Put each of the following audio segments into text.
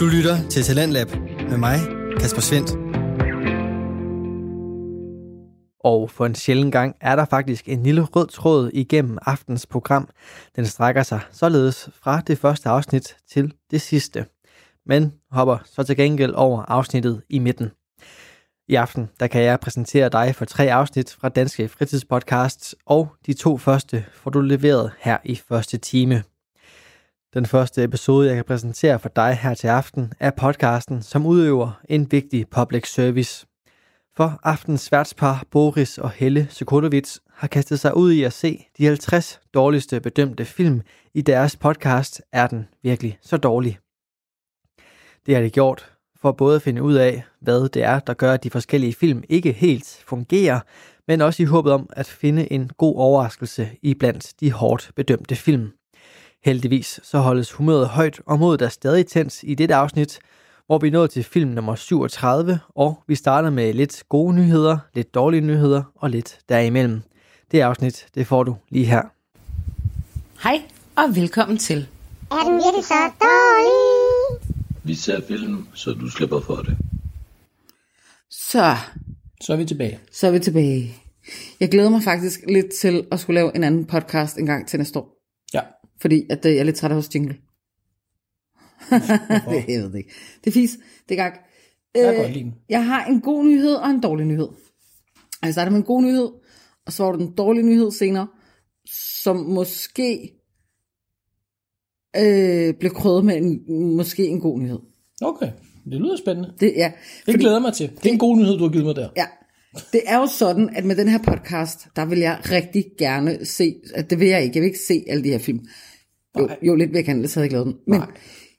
Du lytter til Talentlab med mig, Kasper Svendt. Og for en sjælden gang er der faktisk en lille rød tråd igennem aftens program. Den strækker sig således fra det første afsnit til det sidste. Men hopper så til gengæld over afsnittet i midten. I aften der kan jeg præsentere dig for tre afsnit fra Danske Fritidspodcasts, og de to første får du leveret her i første time. Den første episode, jeg kan præsentere for dig her til aften, er podcasten, som udøver en vigtig public service. For aftens værtspar Boris og Helle Sokolovits har kastet sig ud i at se de 50 dårligste bedømte film i deres podcast Er den virkelig så dårlig? Det har de gjort for både at finde ud af, hvad det er, der gør, at de forskellige film ikke helt fungerer, men også i håbet om at finde en god overraskelse i blandt de hårdt bedømte film. Heldigvis så holdes humøret højt, og modet er stadig tændt i dette afsnit, hvor vi nået til film nummer 37, og vi starter med lidt gode nyheder, lidt dårlige nyheder og lidt derimellem. Det afsnit, det får du lige her. Hej og velkommen til. Er den virkelig så dårlig? Vi ser film, så du slipper for det. Så, Så er vi tilbage. så er vi tilbage. Jeg glæder mig faktisk lidt til at skulle lave en anden podcast en gang til næste år. Fordi at øh, jeg er lidt træt af hos jingle. det, jeg ved det ikke. Det er fis. Det er gak. Jeg kan godt lide den. jeg har en god nyhed og en dårlig nyhed. Og Jeg starter med en god nyhed, og så var der den dårlige nyhed senere, som måske øh, blev krydret med en, måske en god nyhed. Okay, det lyder spændende. Det, ja, Det glæder mig til. Det er en god nyhed, du har givet mig der. Ja, det er jo sådan, at med den her podcast, der vil jeg rigtig gerne se, at det vil jeg ikke, jeg vil ikke se alle de her film. Jo, jo lidt jeg gerne, ellers havde jeg ikke lavet den. Men Nej,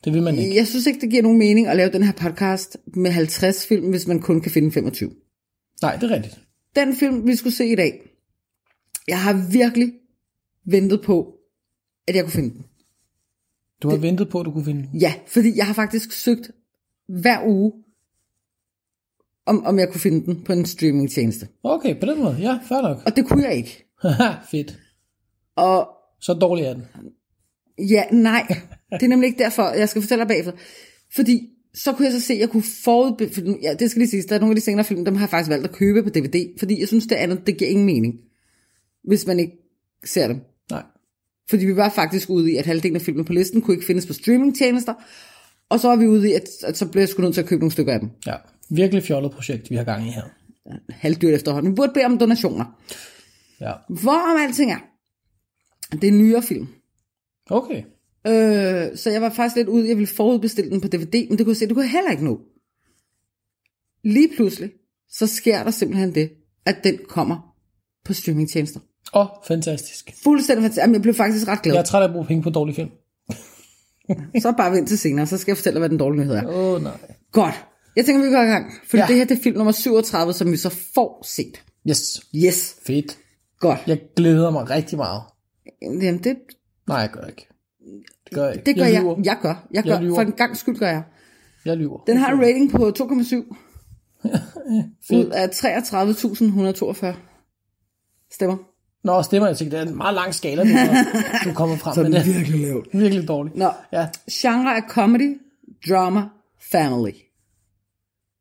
det vil man ikke. jeg synes ikke, det giver nogen mening at lave den her podcast med 50 film, hvis man kun kan finde 25. Nej, det er rigtigt. Den film, vi skulle se i dag, jeg har virkelig ventet på, at jeg kunne finde den. Du har ventet på, at du kunne finde den. Ja, fordi jeg har faktisk søgt hver uge, om, om jeg kunne finde den på en streamingtjeneste. Okay, på den måde. Ja, fair nok. Og det kunne jeg ikke. Haha, Fedt. Og Så dårlig er den. Ja, nej. Det er nemlig ikke derfor, jeg skal fortælle dig bagefter. Fordi så kunne jeg så se, at jeg kunne forud... for nu- Ja, det skal lige sige, der er nogle af de senere film, dem har jeg faktisk valgt at købe på DVD, fordi jeg synes, det andet, det giver ingen mening, hvis man ikke ser dem. Nej. Fordi vi var faktisk ude i, at halvdelen af filmene på listen kunne ikke findes på streamingtjenester, og så var vi ude i, at, at så blev jeg sgu nødt til at købe nogle stykker af dem. Ja, virkelig fjollet projekt, vi har gang i her. Halvdyrt efterhånden. Vi burde bede om donationer. Ja. Hvorom alting er, det er nyere film. Okay. Øh, så jeg var faktisk lidt ude, jeg ville forudbestille den på DVD, men det kunne jeg se, det kunne jeg heller ikke nå. Lige pludselig, så sker der simpelthen det, at den kommer på streamingtjenester. Åh, oh, fantastisk. Fuldstændig fantastisk. Jamen, jeg blev faktisk ret glad. Jeg er træt af at bruge penge på dårlige film. Så bare vent til senere, så skal jeg fortælle hvad den dårlige nyhed er. Åh, oh, nej. Godt. Jeg tænker, vi går i gang. For. Ja. det her det er film nummer 37, som vi så får set. Yes. Yes. Fedt. Godt. Jeg glæder mig rigtig meget. Jamen, det, Nej, jeg gør ikke. Det gør jeg ikke. det gør jeg. jeg. Lyver. Jeg gør. Jeg Jeg gør. lyver. For en gang skyld gør jeg. Jeg lyver. Den har en rating på 2,7 ud af 33.142 stemmer. Nå, stemmer jeg tænker, det er en meget lang skala, du, du kommer frem med. Det er virkelig lavt. virkelig dårligt. Nå, Ja, genre er comedy, drama, family.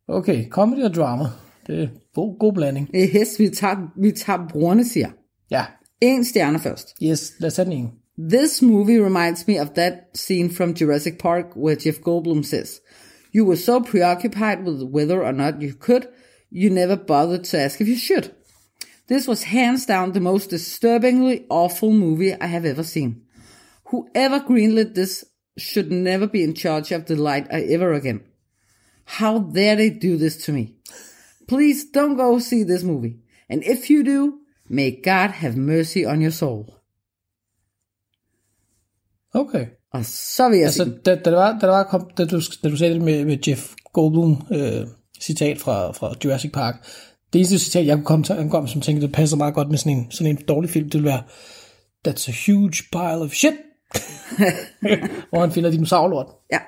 okay. Comedy og drama. Det er god, god blanding. Yes, vi tager, vi tager brugerne, siger. Ja. En stjerne først. Yes, lad os tage den en. This movie reminds me of that scene from Jurassic Park where Jeff Goldblum says, You were so preoccupied with whether or not you could, you never bothered to ask if you should. This was hands down the most disturbingly awful movie I have ever seen. Whoever greenlit this should never be in charge of the light ever again. How dare they do this to me? Please don't go see this movie. And if you do, may God have mercy on your soul. Okay. Og så vil jeg Altså, sige, da, da, det var, da, det var, kom, da, du, da du sagde det med, med Jeff Goldblum, øh, citat fra, fra Jurassic Park, det eneste citat, jeg kunne komme til, komme, som tænkte, det passer meget godt med sådan en, sådan en dårlig film, det ville være, That's a huge pile of shit. Hvor han finder dinosaurlort. ja.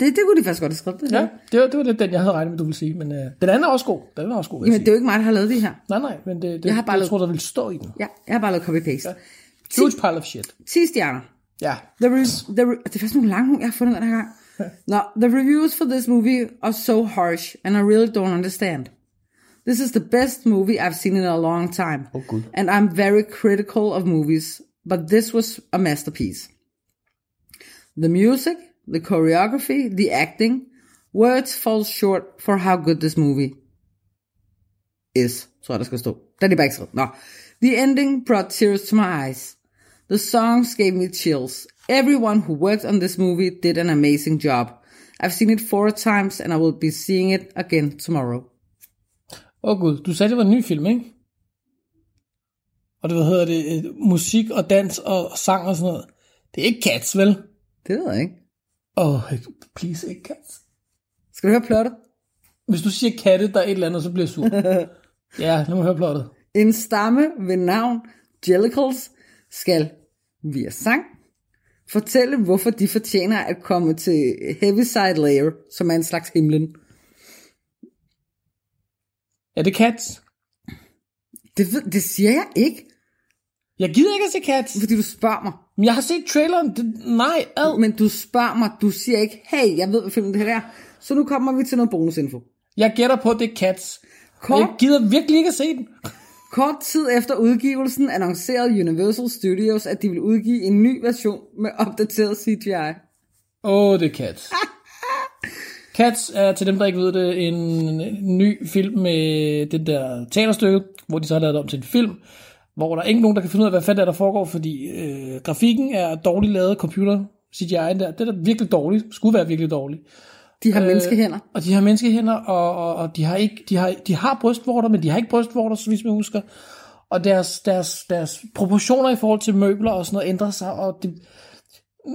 Det, det kunne de faktisk godt have skrevet. Det Ja, det var, det var lidt den, jeg havde regnet med, du ville sige. Men øh, den anden er også god. Den er også god, vil Jamen, det er jo ikke mig, der har lavet det her. Nej, nej, men det, det Jeg har bare jeg lavet- tror, der ville stå i den. Ja, jeg har bare lavet copy-paste. Ja. Huge pile of shit. 10 stjerner. Ja. The re- the re- det faktisk nogle lange, jeg har fundet den her gang. Now, the reviews for this movie are so harsh, and I really don't understand. This is the best movie I've seen in a long time. Oh, good. And I'm very critical of movies, but this was a masterpiece. The music, the choreography, the acting, words fall short for how good this movie is. Jeg, der skal stå. Den er bare ikke skrevet. Nå. The ending brought tears to my eyes. The songs gave me chills. Everyone who worked on this movie did an amazing job. I've seen it four times, and I will be seeing it again tomorrow. Åh oh, gud, du sagde, det var en ny film, ikke? Og det, hvad hedder det, øh, musik og dans og sang og sådan noget. Det er ikke Cats, vel? Det ved jeg ikke. Åh, oh, please, ikke Cats. Skal du høre plottet? Hvis du siger katte, der er et eller andet, så bliver jeg sur. ja, lad mig høre plottet. En stamme ved navn Jellicles skal via sang fortælle, hvorfor de fortjener at komme til Heaviside Layer, som er en slags himlen. Er det Cats? Det, ved, det siger jeg ikke, Jeg gider ikke at se Cats. fordi du spørger mig. Men jeg har set traileren. Det, nej, ad. Men du spørger mig, du siger ikke, hey, jeg ved, hvad filmen det her er. Så nu kommer vi til noget bonusinfo. Jeg gætter på, at det er Cats. Kort, Jeg gider virkelig ikke at se den. Kort tid efter udgivelsen annoncerede Universal Studios, at de vil udgive en ny version med opdateret CGI. Åh, oh, det er Cats. Cats er, til dem, der ikke ved det, en ny film med det der teaterstykke, hvor de så har lavet det om til en film, hvor der er ikke nogen, der kan finde ud af, hvad fanden er der foregår, fordi øh, grafikken er dårligt lavet, computer CGI'en der, det er da virkelig dårligt, skulle være virkelig dårligt. De har øh, menneskehænder. Og de har menneskehænder, og, og, og de, har ikke, de, har, de har brystvorter, men de har ikke brystvorter, så vidt jeg husker. Og deres, deres, deres proportioner i forhold til møbler og sådan noget ændrer sig, og det...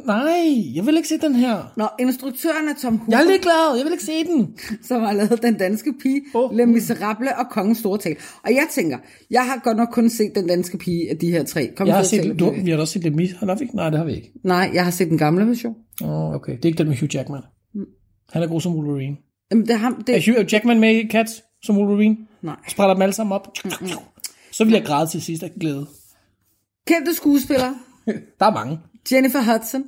Nej, jeg vil ikke se den her. Nå, instruktøren er Tom Hooper. Jeg er ligeglad, jeg vil ikke se den. som har lavet Den Danske Pige, oh. Le Miserable og Kongens Store Tal. Og jeg tænker, jeg har godt nok kun set Den Danske Pige af de her tre. Kom Jeg har set, du, vi har da også set det mis. Har vi ikke? Nej, det har vi ikke. Nej, jeg har set den gamle version. Åh, oh, okay. Det er ikke den med Hugh Jackman. Han er god som Wolverine. Jamen, det er ham, det, Er Hugh Jackman med i Cats som Wolverine? Nej. Sprætter dem alle sammen op. Så vil jeg græde til sidst af glæde. kendte skuespillere. Der er mange. Jennifer Hudson,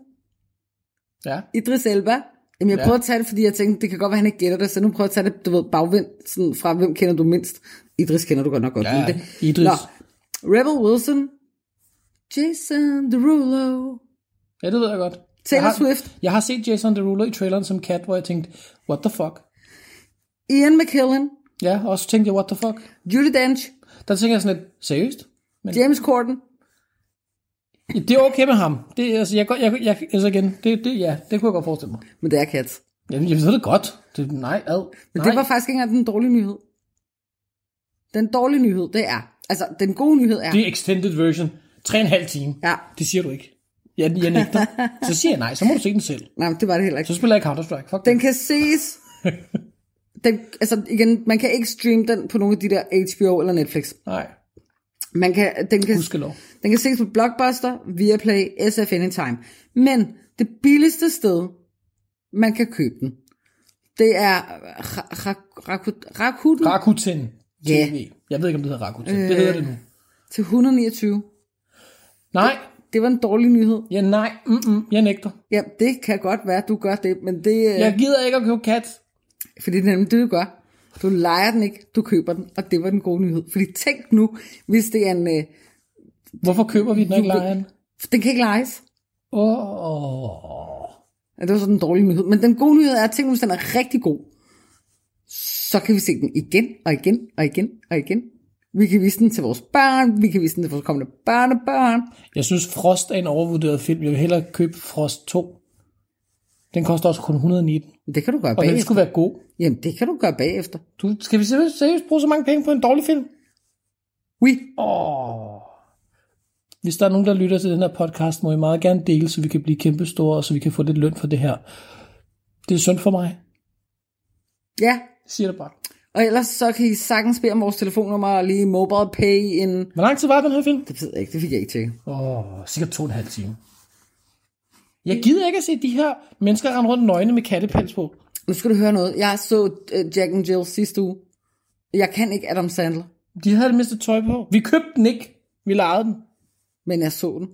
Ja. Idris Elba. Jamen, jeg Ja. prøver at tage det, fordi jeg tænkte, det kan godt være, han ikke gætter det, så nu prøver jeg at tage det, du ved, bagvendt, sådan fra, hvem kender du mindst? Idris kender du godt nok godt. Ja, det. Idris. Nå, Rebel Wilson, Jason Derulo, Ja, det ved jeg godt. Taylor jeg har, Swift. Jeg har set Jason Derulo i traileren som cat, hvor jeg tænkte, what the fuck? Ian McKellen, Ja, og så tænkte jeg, what the fuck? Judy Dench, Der tænker jeg sådan lidt, seriøst? James Corden, Ja, Det er okay med ham. Det, er- altså, jeg, jeg, jeg, altså igen, det, det, ja, det kunne jeg godt forestille mig. men det er Cats. Jeg, jeg ved det godt. Det, nej, ad. Men nej. det var faktisk ikke engang den dårlige nyhed. Den dårlige nyhed, det er, altså den gode nyhed er, Det er extended version. 3,5 time. ja, Det siger du ikke. Jeg, jeg nægter. så siger jeg nej, så må du se den selv. nej, det var det heller ikke. Så spiller jeg Counter-Strike. Fuck Den det. kan ses, den, altså igen, man kan ikke streame den på nogle af de der HBO eller Netflix. Nej, Man kan, den, kan, gudskelov. den kan ses på Blockbuster, Viaplay, SF Anytime. Men det billigste sted, man kan købe den, det er Ra- Ra- Rakuten Rakuten Ja. Jeg ved ikke, om det hedder Rakuten. Det hedder det nu. til 129. Nej, Det var en dårlig nyhed. ja, nej, mm-mm, jeg nægter. Ja, det kan godt være, at du gør det, men det er... Jeg gider ikke at købe kat. Fordi det er nemlig det, du gør. Du leger den ikke, du køber den, og det var den gode nyhed. Fordi tænk nu, hvis det er en... Øh, Hvorfor køber vi den ikke lejen? den kan ikke lejes. Åh, oh, Ja, det var sådan en dårlig nyhed. Men den gode nyhed er, at tænk nu, hvis den er rigtig god, så kan vi se den igen og igen og igen og igen. Vi kan vise den til vores børn, vi kan vise den til vores kommende børnebørn. Jeg synes, Frost er en overvurderet film. Jeg vil hellere købe Frost 2. Den koster også kun 119. Det kan du gøre Og den bagefter. skulle være god. Jamen, det kan du gøre bagefter. Du, skal vi seriøst, seriøst bruge så mange penge på en dårlig film? Oui. Åh. Hvis der er nogen, der lytter til den her podcast, må I meget gerne dele, så vi kan blive kæmpe store, og så vi kan få lidt løn for det her. Det er synd for mig. Ja, Jeg siger det bare. Og ellers så kan I sagtens bede om vores telefonnummer og lige mobile pay en... Hvor lang tid var den her film? Det ved jeg ikke, det fik jeg ikke til. Åh, oh, sikkert to og en halv time. Jeg gider ikke at se de her mennesker rende rundt nøgne med kattepels på. Nu skal du høre noget. Jeg så uh, Jack and Jill sidste uge. Jeg kan ikke Adam Sandler, De havde mistet tøj på. Vi købte den ikke. Vi lejede den. men jeg så den.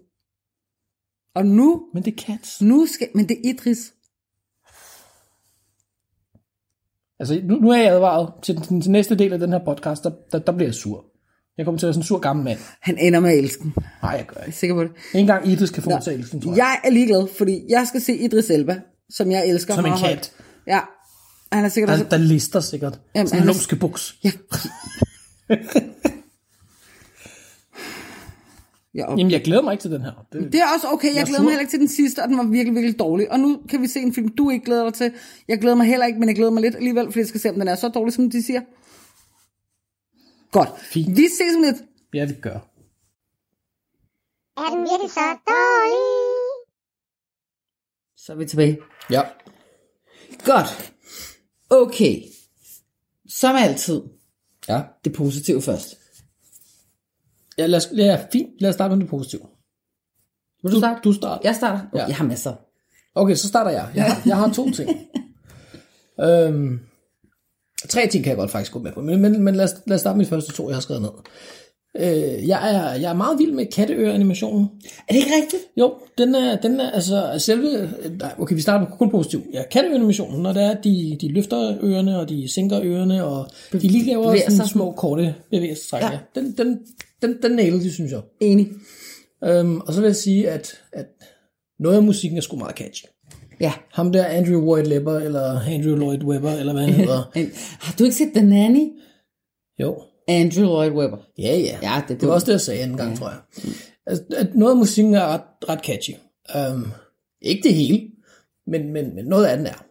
Og nu, Men det er cats. nu skal... Men det er Idris. Altså, nu, nu er jeg advaret til den til næste del af den her podcast, der, der, der bliver jeg sur. Jeg kommer til at være sådan en sur gammel mand. Han ender med at elske den. Nej, jeg gør Jeg er ikke. sikker på det. Ikke engang Idris kan få mig til at elske den, tror jeg. Jeg er ligeglad, fordi jeg skal se Idris Elba, som jeg elsker Som en kat. højt. Ja. Han er sikkert Der, også... der lister sikkert. Jamen, sådan en lumske buks. Ja. ja, og Jamen, jeg glæder mig ikke til den her. Det, det er også okay. Jeg, Jeg er glæder mig sur. heller ikke til den sidste, og den var virkelig, virkelig dårlig. Og nu kan vi se en film, du ikke glæder dig til. Jeg glæder mig heller ikke, men jeg glæder mig lidt alligevel, fordi jeg skal se, om den er så dårlig, som de siger. Godt. Fint. Vi ses om lidt. ja, det gør. Er den virkelig så dårlig? Så er vi tilbage. Ja. Godt. Okay. Som altid, Ja. det positive først. Ja, lad os, ja, fint. Lad os starte med det positive. Vil du starte? Du starter. Jeg starter. Ja. Jeg har masser. Okay, så starter jeg. Jeg har, jeg har to ting. øhm, tre ting kan jeg godt faktisk gå med på, men, men, men lad, os, lad os starte med de første to, jeg har skrevet ned. Øh, jeg, er, jeg er meget vild med katteøre-animationen. Er det ikke rigtigt? Jo, den er, den er altså selve... Nej, okay, vi starter med kun positiv. Ja, katteøre-animationen, når det er, de, de løfter ørerne, og de sænker ørerne, og de lige laver sådan små, korte bevægelsestræk. Ja. ja. Den, den, den, den nailede de, synes jeg. Enig. Øhm, og så vil jeg sige, at, at noget af musikken er sgu meget catchy. Ja. Ham der Andrew Lloyd Webber, eller Andrew Lloyd Webber, eller hvad han hedder. Har du ikke set The Nanny? jo. Andrew Lloyd Webber. Ja, ja. Ja, det det var også det, jeg sagde anden gang, ja. tror jeg. Altså, at noget af musikken er ret, ret catchy. Um, ikke det hele, men, men, men noget af den er.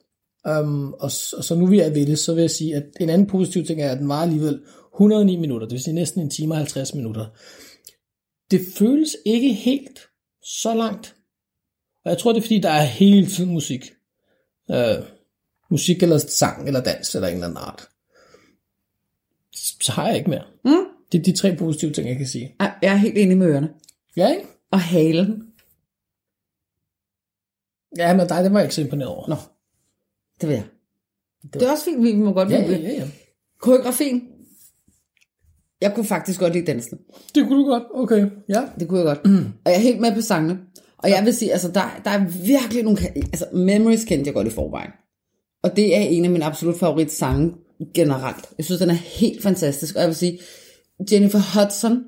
Um, og, og så nu vi er ved det, så vil jeg sige, at en anden positiv ting er, at den var alligevel 109 minutter, det vil sige næsten en time og 50 minutter. Det føles ikke helt så langt. Og jeg tror, det er fordi, der er hele tiden musik. Uh, musik eller sang eller dans eller en eller anden art. Så har jeg ikke mere. Mm? Det er de tre positive ting, jeg kan sige. Jeg er helt enig med ørerne. Ja, ikke? Og halen. Ja, men dig, det var jeg ikke så imponeret over. Nå, det vil jeg. Det er også fint, vi må godt Ja, ja, det. ja, ja. Koreografien. Jeg kunne faktisk godt lide dansen. Det kunne du godt. Okay, ja. Det kunne jeg godt. Mm. Og jeg er helt med på sangene. Og jeg vil sige, altså der, der er virkelig nogle... Altså Memories kendte jeg godt i forvejen. Og det er en af mine absolut favorit sange generelt. Jeg synes, den er helt fantastisk. Og jeg vil sige, Jennifer Hudson,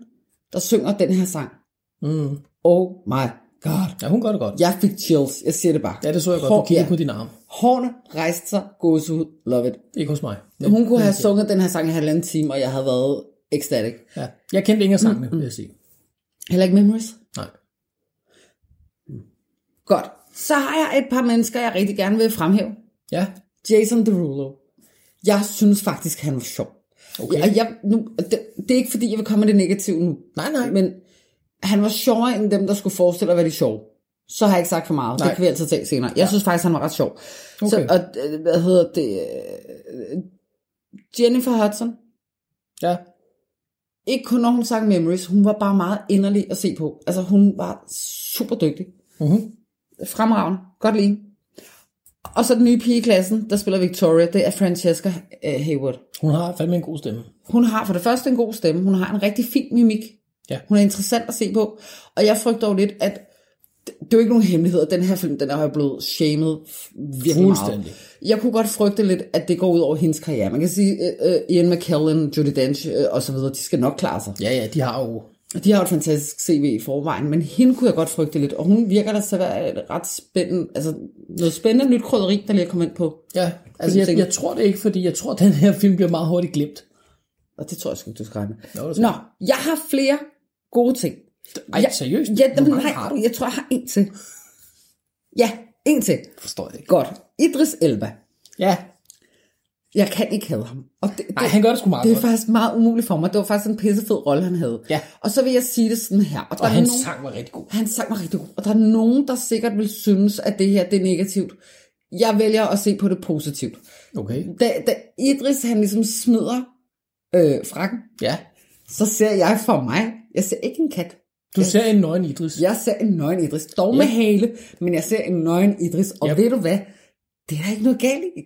der synger den her sang. Mm. Oh my god. Ja, hun gør det godt. Jeg fik chills. Jeg siger det bare. Ja, det så jeg godt. Hår, Du kigger ja. på din arm. Hårene rejste sig. Gåsehud. Love it. Ikke hos mig. Hun kunne have sunget den her sang i halvanden time, og jeg havde været ecstatic. Ja. Jeg kendte ingen af sangene, vil jeg sige. Heller ikke Memories? Nej. Godt. Så har jeg et par mennesker, jeg rigtig gerne vil fremhæve. Ja. Jason Derulo. Jeg synes faktisk, han var sjov. Okay. Jeg, jeg, nu, det, det er ikke fordi, jeg vil komme med det negative nu. Nej, nej. Men han var sjovere end dem, der skulle forestille at være de sjove. Så har jeg ikke sagt for meget. Nej. Det kan vi altid tage senere. Jeg synes faktisk, han var ret sjov. Okay. Så, og, øh, hvad hedder det? øh, Jennifer Hudson. Ja. Ikke kun når hun sang Memories. Hun var bare meget inderlig at se på. Altså, hun var super dygtig. Mm-hmm. Fremragende. Godt lide. Og så den nye pige i klassen, der spiller Victoria, det er Francesca øh, Hayward. Hun har fandme en god stemme. Hun har for det første en god stemme. Hun har en rigtig fin mimik. Ja. Hun er interessant at se på. Og jeg frygter jo lidt, at det er jo ikke nogen hemmelighed, at den her film, den er jo blevet shamed virkelig meget. Jeg kunne godt frygte lidt, at det går ud over hendes karriere. Man kan sige, uh, Ian McKellen, Judi Dench uh, og så videre, de skal nok klare sig. Ja, ja, de har jo... De har jo et fantastisk CV i forvejen, men hende kunne jeg godt frygte lidt. Og hun virker der til at være et ret spændende, altså noget spændende nyt krydderi, der lige er kommet ind på. Ja, altså jeg, jeg tror det ikke, fordi jeg tror, at den her film bliver meget hurtigt glemt. Og det tror jeg sgu du skal regne Nå, jeg har flere gode ting. Ej, Ja, seriøst? Ja, Hvor men, mange nej, har du? jeg tror, jeg har en til. Ja, en til. Forstår jeg ikke. Godt. Idris Elba. Ja, Jeg kan ikke have ham. Og det, nej, han gør det sgu meget det er godt. faktisk meget umuligt for mig. Det var faktisk en pissefed rolle, han havde. Ja. Og så vil jeg sige det sådan her. Og, der Og hans nogen, sang var rigtig god. Han sang var rigtig god. Og der er nogen, der sikkert vil synes, at det her det er negativt. Jeg vælger at se på det positivt. Okay. Da, da Idris han ligesom smider øh, frakken, Ja. så ser jeg for mig, jeg ser ikke en kat. Du ser en nøgen Idris. Jeg ser en nøgen Idris, dog med Ja. hale, men jeg ser en nøgen Idris, og Ja. ved du hvad? Det er der ikke noget galt i.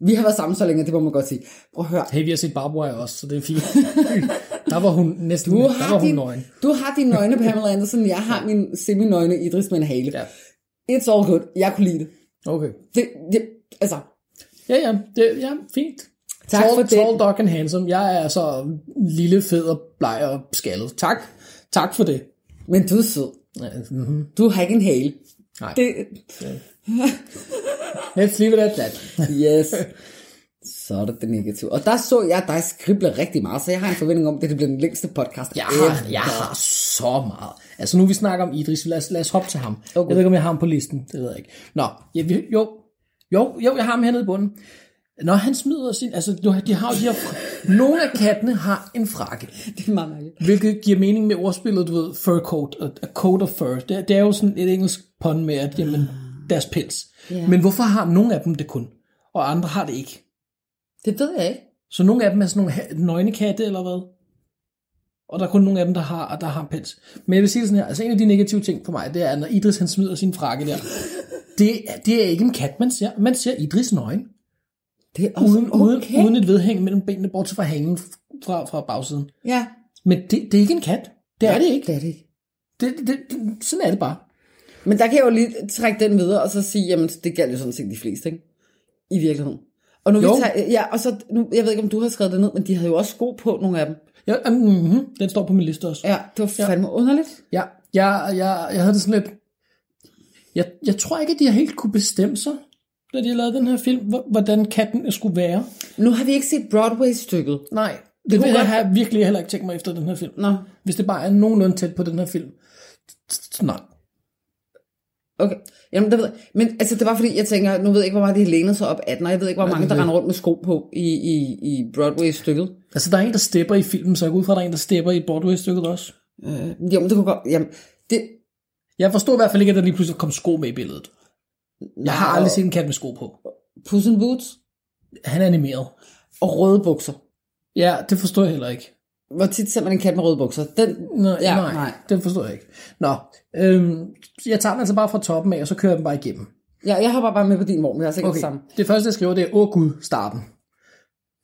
Vi har været sammen så længe, det må man godt sige. Prøv at høre. Hey, vi har set Barbara også, så det er fint. der var hun næsten, Du der har, var hun din, nøgen. du har din nøgne Pamela Anderson, jeg har min semi-nøgne Idris med en hale. Ja. It's all good. Jeg kunne lide det. Okay. det, det altså, Ja, ja, det, ja fint. Tak tall, for det. Tall, dark and handsome. Jeg er så lille, fed og bleg og skaldet. Tak. Tak for det. Men du er sød. Mm-hmm. Du har ikke en hale. Nej. Det, Let's leave it at that. yes. Så er det det negative. Og der så jeg dig skrible rigtig meget, så jeg har en forventning om, at det bliver den længste podcast. Jeg har, jeg har så meget. Altså nu vi snakker om Idris, lad os, lad os hoppe til ham. Okay. Jeg ved ikke, om jeg har ham på listen, det ved jeg ikke. Nå, ja, vi, jo, jo, jo, jeg har ham hernede i bunden. Når han smider sin, altså de har jo de her, nogle af kattene har en frakke, Det er meget mærkeligt. hvilket giver mening med ordspillet, du ved, fur coat, a coat of fur. Det, det er jo sådan et engelsk pun med, at jamen, deres pels. Ja. Men hvorfor har nogle af dem det kun, og andre har det ikke? Det ved jeg ikke. Så nogle af dem er sådan nogle nøgne katte, eller hvad? Og der er kun nogle af dem, der har, der har pels. Men jeg vil sige sådan her, altså en af de negative ting for mig, det er, når Idris han smider sin frakke der. Det, er- det er ikke en kat, man ser. Man ser Idris nøgen. Det er også Uden, okay. uden, uden et vedhæng mellem benene, bortset fra hængen fra, fra bagsiden. Ja, Men det, det er ikke en kat. Det er det ikke. det er det ikke. Det, det, det, sådan er det bare. Men der kan jeg jo lige trække den videre, og så sige, jamen det gælder jo sådan set de fleste, ikke? I virkeligheden. Og nu vi Jo. tager, ja, og så, nu, jeg ved ikke, om du har skrevet det ned, men de havde jo også sko på, nogle af dem. Ja, mm-hmm, den står på min liste også. Ja, det var fandme underligt. Ja, jeg, jeg, jeg havde det sådan lidt... Jeg, jeg tror ikke, at de har helt kunne bestemme sig, da de lavet den her film, hvor- hvordan katten skulle være. Nu har vi ikke set Broadway-stykket. Nej, det, det kunne vil jeg have virkelig heller ikke tænkt mig efter den her film. Nå, Hvis det bare er nogenlunde tæt på den her film. Nej. okay. Jamen, det ved jeg. Men altså, det var fordi, jeg tænker, nu ved jeg ikke, hvor meget de har lænet sig op af den, og jeg ved ikke, hvor mange, der er render rundt med sko på i, i, i Broadway-stykket. Altså, der er en, der stepper i filmen, så jeg går ud fra, at der er en, der stepper i Broadway-stykket også. Øh, jamen, det kunne godt, jamen, det, Jeg forstod i hvert fald ikke, at der lige pludselig kom sko med i billedet. Jeg har aldrig set en kat med sko på. Puss in Boots Han er animeret. og røde bukser. Ja, det forstår jeg heller ikke. Hvor tit ser man en kat med røde bukser? Den, Nå, ja, nej, nej. det forstår jeg ikke. Nå, øhm, jeg tager den altså bare fra toppen af, og så kører jeg den bare igennem. Ja, jeg hopper bare med på din vogn, vi har sikkert okay. Sammen. Det første, jeg skriver, det er, åh gud, starten.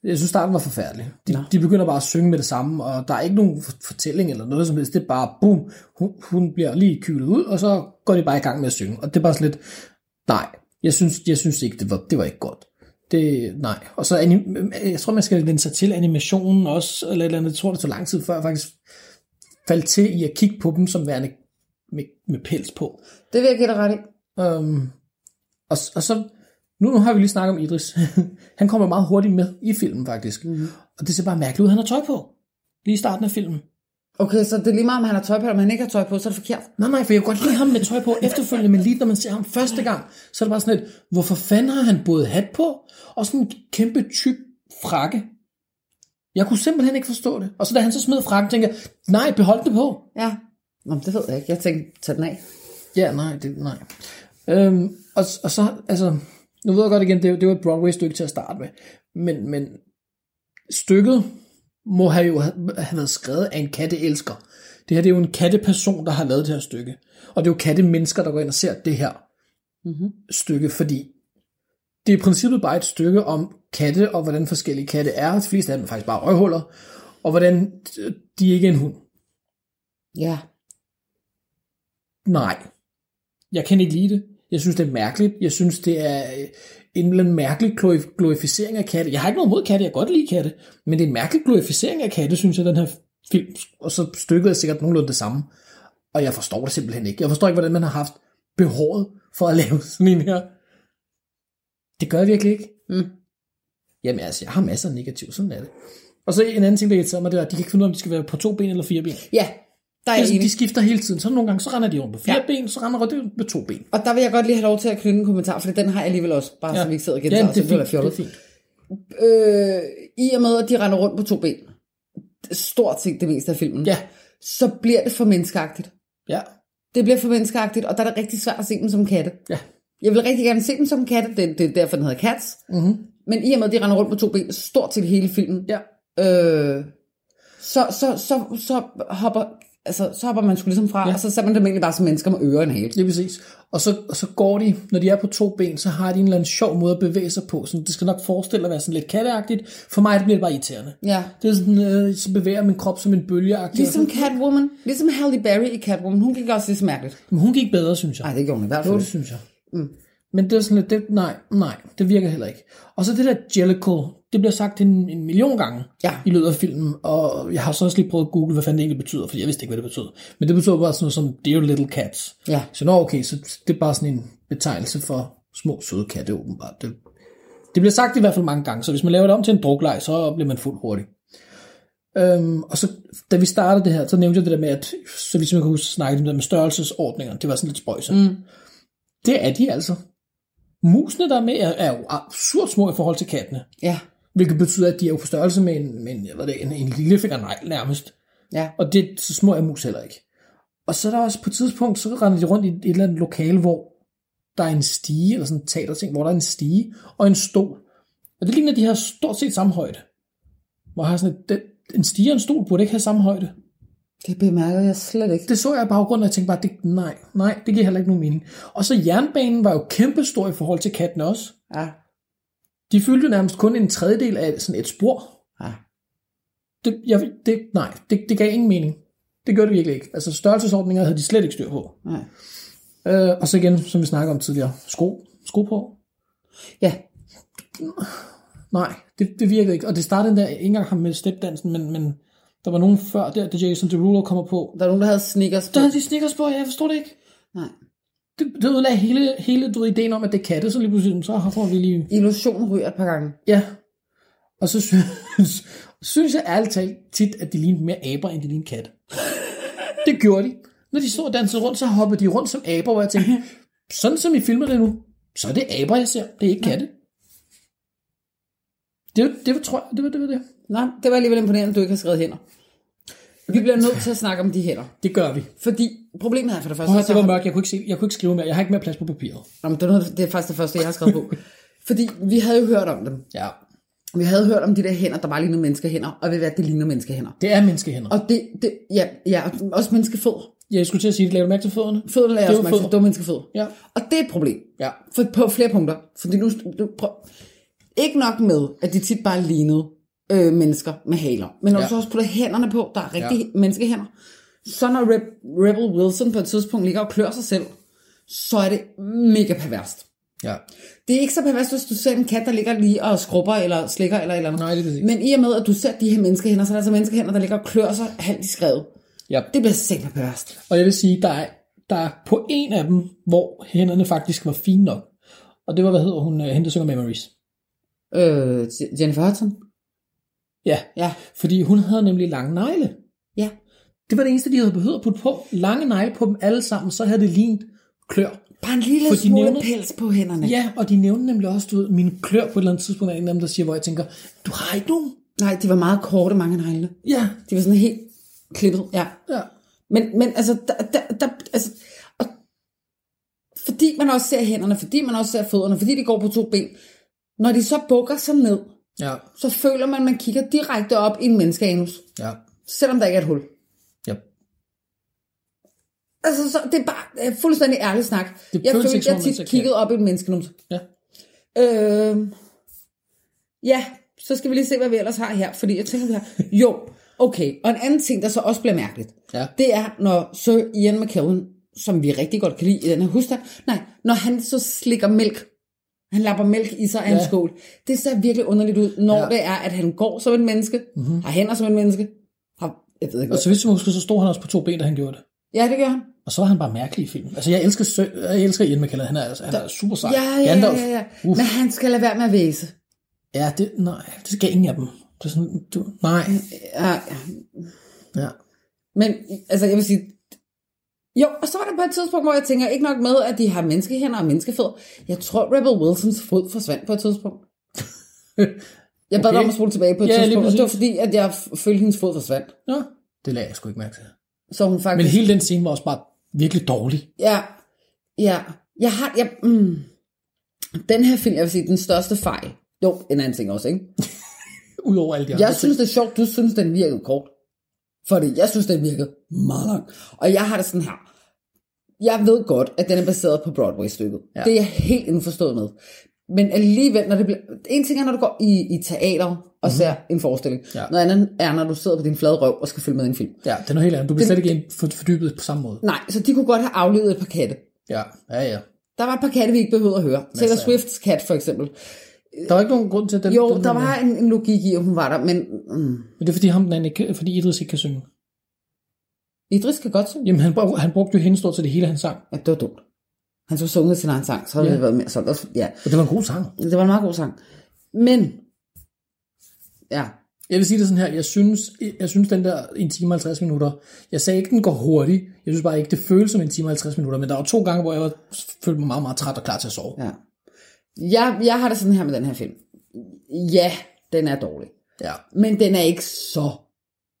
Jeg synes, starten var forfærdelig. De, Nå. de begynder bare at synge med det samme, og der er ikke nogen for- fortælling eller noget som helst. Det er bare, boom, hun, hun bliver lige kylet ud, og så går de bare i gang med at synge. Og det er bare sådan lidt, nej, jeg synes, jeg synes ikke, det var, det var ikke godt. Det, nej. Og så, anim, jeg tror, man skal vende sig til animationen også, eller et eller andet. Jeg tror, det tog lang tid, før jeg faktisk faldt til i at kigge på dem som værende med, med pels på. Det vil jeg give dig ret i. Um, og, og så, nu, nu har vi lige snakket om Idris. han kommer meget hurtigt med i filmen faktisk. Mm. Og det ser bare mærkeligt ud, han har tøj på. Lige i starten af filmen. Okay, så det er lige meget, om han har tøj på, eller om han ikke har tøj på, så er det forkert. Nej, nej, for jeg kan godt lide ham med tøj på efterfølgende, men lige når man ser ham første gang, så er det bare sådan lidt, hvorfor fanden har han både hat på, og sådan en kæmpe tyk frakke? Jeg kunne simpelthen ikke forstå det. Og så da han så smed frakken, tænkte jeg, nej, behold det på. Ja. Nå, det ved jeg ikke. Jeg tænkte, tag den af. Ja, nej, det, nej. Øhm, og, og så, altså, nu ved jeg godt igen, det, er det var et Broadway-stykke til at starte med, men, men stykket må have jo have været skrevet af en katteelsker. Det her det er jo en katteperson, der har lavet det her stykke. Og det er jo kattemennesker, der går ind og ser det her Mm-hmm. stykke, fordi det er i princippet bare et stykke om katte, og hvordan forskellige katte er. De fleste af dem er faktisk bare øjehuller, og hvordan de ikke er en hund. Ja. Nej. Jeg kan ikke lide det. Jeg synes, det er mærkeligt. Jeg synes, det er en eller anden mærkelig glorif- glorificering af katte. Jeg har ikke noget mod katte, jeg godt lide katte. Men det er en mærkelig glorificering af katte, synes jeg, den her film. Og så stykket er sikkert nogenlunde det samme. Og jeg forstår det simpelthen ikke. Jeg forstår ikke, hvordan man har haft behovet for at lave sådan en her. Det gør jeg virkelig ikke. Mm. Jamen altså, jeg har masser af negativ, sådan er det. Og så en anden ting, der irriterer mig, det er, at de kan ikke finde ud af, om de skal være på to ben eller fire ben. Ja, der er Det er sådan, de skifter hele tiden. Så nogle gange, så render de rundt på fire Ja. ja. ben, så render de med to ben. Og der vil jeg godt lige have lov til at knytte en kommentar, for den har jeg alligevel også, bare ja. så vi ikke sidder og ja, gentager, det er så fint. Det fjollet. er fint. Øh, I og med, at de render rundt på to ben, stort set det meste af filmen, Ja, så bliver det for menneskeagtigt. ja, Det bliver for menneskeagtigt, og der er det rigtig svært at se dem som katte. ja. Jeg vil rigtig gerne se dem som katte, det, det er derfor, den hedder Cats. Mm-hmm. Men i og med, at de render rundt på to ben, stort set hele filmen, ja. øh, så, så, så, så, hopper, altså, så hopper man sgu ligesom fra, ja. Ja. og så ser man dem egentlig bare som mennesker med ører og en. Det er præcis. Og så, og så går de, når de er på to ben, så har de en eller anden sjov måde at bevæge sig på. Så det skal nok forestille at være sådan lidt katteagtigt. For mig det bliver det bare irriterende. Ja. Det er sådan, øh, så bevæger min krop som en bølgeagtig. Ligesom Catwoman, ligesom Halle Berry i Catwoman, hun gik også lidt mærkeligt. Men hun gik bedre, synes jeg. Nej, det gjorde hun i hvert Jo, fald. det synes jeg. Mm. Men det er sådan lidt, det, nej, nej, det virker heller ikke. Og så det der Jellicle, det bliver sagt en, en million gange Ja. i løbet af filmen, og jeg har så også lige prøvet at google, hvad fanden det egentlig betyder, fordi jeg vidste ikke, hvad det betød. Men det betyder bare sådan noget som Dear Little Cats. Ja. Så nå, okay, så det er bare sådan en betegnelse for små søde katte, åbenbart. Det, det bliver sagt i hvert fald mange gange, så hvis man laver det om til en drukleg, så bliver man fuld hurtigt. Øhm, og så, da vi startede det her, så nævnte jeg det der med, at så vidt man kan huske, snakke om det der med størrelsesordninger, det var sådan lidt spøjse. Mm. Det er de altså. Musene, der er med, er, er jo absurd små i forhold til kattene. Ja. Hvilket betyder, at de er jo på størrelse med en, med en, jeg ved det, en, en lillefingernegl nærmest. Ja. Og det så små er mus heller ikke. Og så er der også på et tidspunkt, så render de rundt i et eller andet lokale, hvor der er en stige, eller sådan en teaterting, hvor der er en stige og en stol. Og det ligner, at de har stort set samme højde. Hvor har sådan et, det, en stige og en stol burde ikke have samme højde. Det bemærker jeg slet ikke. Det så jeg i baggrunden, og jeg tænkte bare, det, nej, nej, det giver heller ikke nogen mening. Og så jernbanen var jo kæmpestor i forhold til katten også. Ja. De fyldte nærmest kun en tredjedel af sådan et spor. Ja. Det, jeg, det, nej, det, det gav ingen mening. Det gjorde det virkelig ikke. Altså størrelsesordninger havde de slet ikke styr på. Nej. Øh, og så igen, som vi snakker om tidligere, sko, sko på. Ja. Nej, det, det virkede ikke. Og det startede der, ikke engang ham med stepdansen, men, men der var nogen før der, da Jason Derulo kommer på. Der er nogen, der havde sneakers på. Der havde de sneakers på, jeg forstod det ikke. Nej. Det, det ødelagde hele, hele du ved, ideen om, at det er katte, så lige pludselig, så får vi lige... Illusion ryger et par gange. Ja. Og så synes, synes jeg ærligt talt tit, at de lignede mere aber, end de lignede katte. Det gjorde de. Når de stod og dansede rundt, så hoppede de rundt som aber, hvor jeg tænkte, sådan som I filmer det nu, så er det aber, jeg ser. Det er ikke katte. Det, var- det var, tror jeg, det var det. Var det. Nej, det var alligevel imponerende, at du ikke har skrevet hænder. Vi bliver nødt til at snakke om de hænder. Det gør vi. Fordi problemet er for det første... Prøv det var mørkt, jeg kunne, ikke se, jeg kunne ikke skrive mere. Jeg har ikke mere plads på papiret. Nå, men det, er noget, det er faktisk det første, jeg har skrevet på. Fordi vi havde jo hørt om dem. Ja. Vi havde hørt om de der hænder, der bare lignede menneskehænder. Og ved hvad, det ligner menneskehænder. Det er menneskehænder. Og det, det ja, ja, også menneskefødder. Jeg skulle til at sige, det laver du mærke til fødderne? Fødderne lader Det er også mærke til, det var menneskefødder. Ja. Og det er et problem. Ja. For, på flere punkter. Fordi nu, du, prøv, ikke nok med, at de tit bare lignede øh, mennesker med haler. Men når ja. Du så også putter hænderne på, der er rigtige ja. menneskehænder. Så når Reb- Rebel Wilson på et tidspunkt ligger og klør sig selv, så er det mega perverst. Ja. Det er ikke så perverst, hvis du ser en kat, der ligger lige og skrubber eller slikker eller eller andet. Nej, det er. Men i og med, at du ser de her menneskehænder, så er der altså menneskehænder, der ligger og klør sig halvt i skrevet. ja. Det bliver simpelthen perverst. Og jeg vil sige, der er, der er på en af dem, hvor hænderne faktisk var fine nok. Og det var, hvad hedder hun, øh, hende, der synger Memories. Øh, Jennifer Hudson? Ja, Ja. fordi hun havde nemlig lange negle. Ja. Det var det eneste, de havde behøvet at putte på. Lange negle på dem alle sammen, så havde det lignet klør. Bare en lille For smule nævner- pels på hænderne. Ja, og de nævnte nemlig også, du ved, mine klør på et eller andet tidspunkt, er en af dem, der siger, hvor jeg tænker, du har ikke nogen. Nej, de var meget korte, mange af neglene. Ja, De var sådan helt klippet, ja. ja. Men, men altså, der, der, der, altså og, fordi man også ser hænderne, fordi man også ser fødderne, fordi de går på to ben, når de så bukker sig ned, Ja, så føler man, at man kigger direkte op i en menneskeanus, ja, selvom der ikke er et hul. ja. Altså, så, det er bare øh, fuldstændig ærlig snak. Det jeg følte, ikke som jeg tit ser kiggede op i en menneskenums. Ja. Øh, ja, så skal vi lige se, hvad vi ellers har her. Fordi jeg tænker, vi har... Jo, okay. Og en anden ting, der så også bliver mærkeligt, Ja. det er, når Sir Ian McKellen, som vi rigtig godt kan lide i den her husstand, nej, når han så slikker mælk, han lapper mælk i sig af en Ja. skål. Det ser virkelig underligt ud, når Ja. ja. det er, at han går som et menneske, mm-hmm. har hænder som et menneske, har, jeg ved ikke Og så hvis du husker, så stod han også på to ben, da han gjorde det. Ja, det gør han. Og så var han bare mærkelig i filmen. Altså, jeg elsker, Sø- jeg elsker Ian McKellen. Han er, altså, han er super sej. Ja, ja, ja, ja. Uff. Men han skal lade være med at væse. Ja, det, nej, det skal ingen af dem. Det er sådan, du, nej. Ja, ja. Ja. Men altså, jeg vil sige, jo, og så var der på et tidspunkt, hvor jeg tænker, ikke nok med, at de har menneskehænder og menneskefødder. Jeg tror, Rebel Wilsons fod forsvandt på et tidspunkt. Jeg bad Okay. dig om at spole tilbage på et Ja, tidspunkt, og det var fordi, at jeg følte, at hendes fod forsvandt. Nå, det lagde jeg sgu ikke mærke til. Så hun Men faktisk... hele den scene var også bare virkelig dårlig. Ja, ja. Jeg har... Jeg, mm, den her film, jeg vil sige, den største fejl. Jo, en anden ting også, ikke? Udover alle de andre Jeg synes, det er sjovt, du synes, den virkede kort. Fordi jeg synes, den virkede meget lang. Og jeg har det sådan her. Jeg ved godt, at den er baseret på Broadway-stykket. Ja. Det er jeg helt indforstået med. Men alligevel, når det bliver... En ting er, når du går i, i teater og mm-hmm. ser en forestilling. Ja. Noget andet er, når du sidder på din flade røv og skal følge med i en film. Ja, det er noget helt andet. Du bliver slet ikke fordybet på samme måde. Nej, så de kunne godt have aflevet et par katte. Ja, ja, ja. Der var et par katte, vi ikke behøvede at høre. Taylor Swifts kat, for eksempel. Der var ikke nogen grund til, at den... Jo, den der var en, en logik i, at hun var der, men mm, Men det er fordi, ham, den anden ikke, fordi Idris ikke kan synge. Idris kan godt synge. Jamen, han, brug- han brugte jo hende stort til det hele, han sang. Ja, det var dumt. Han skulle sunget sin egen sang, så havde Ja. det været mere sådan. Ja, Og det var en god sang. det var en meget god sang. Men, ja, Jeg vil sige det sådan her, jeg synes, jeg synes den der en time og 50 minutter, jeg sagde ikke, den går hurtigt, jeg synes bare ikke, det føles som en time og 50 minutter, men der var to gange, hvor jeg var, følte mig meget, meget træt og klar til at sove. ja. Jeg, jeg har det sådan her med den her film. Ja, den er dårlig. Ja. Men den er ikke så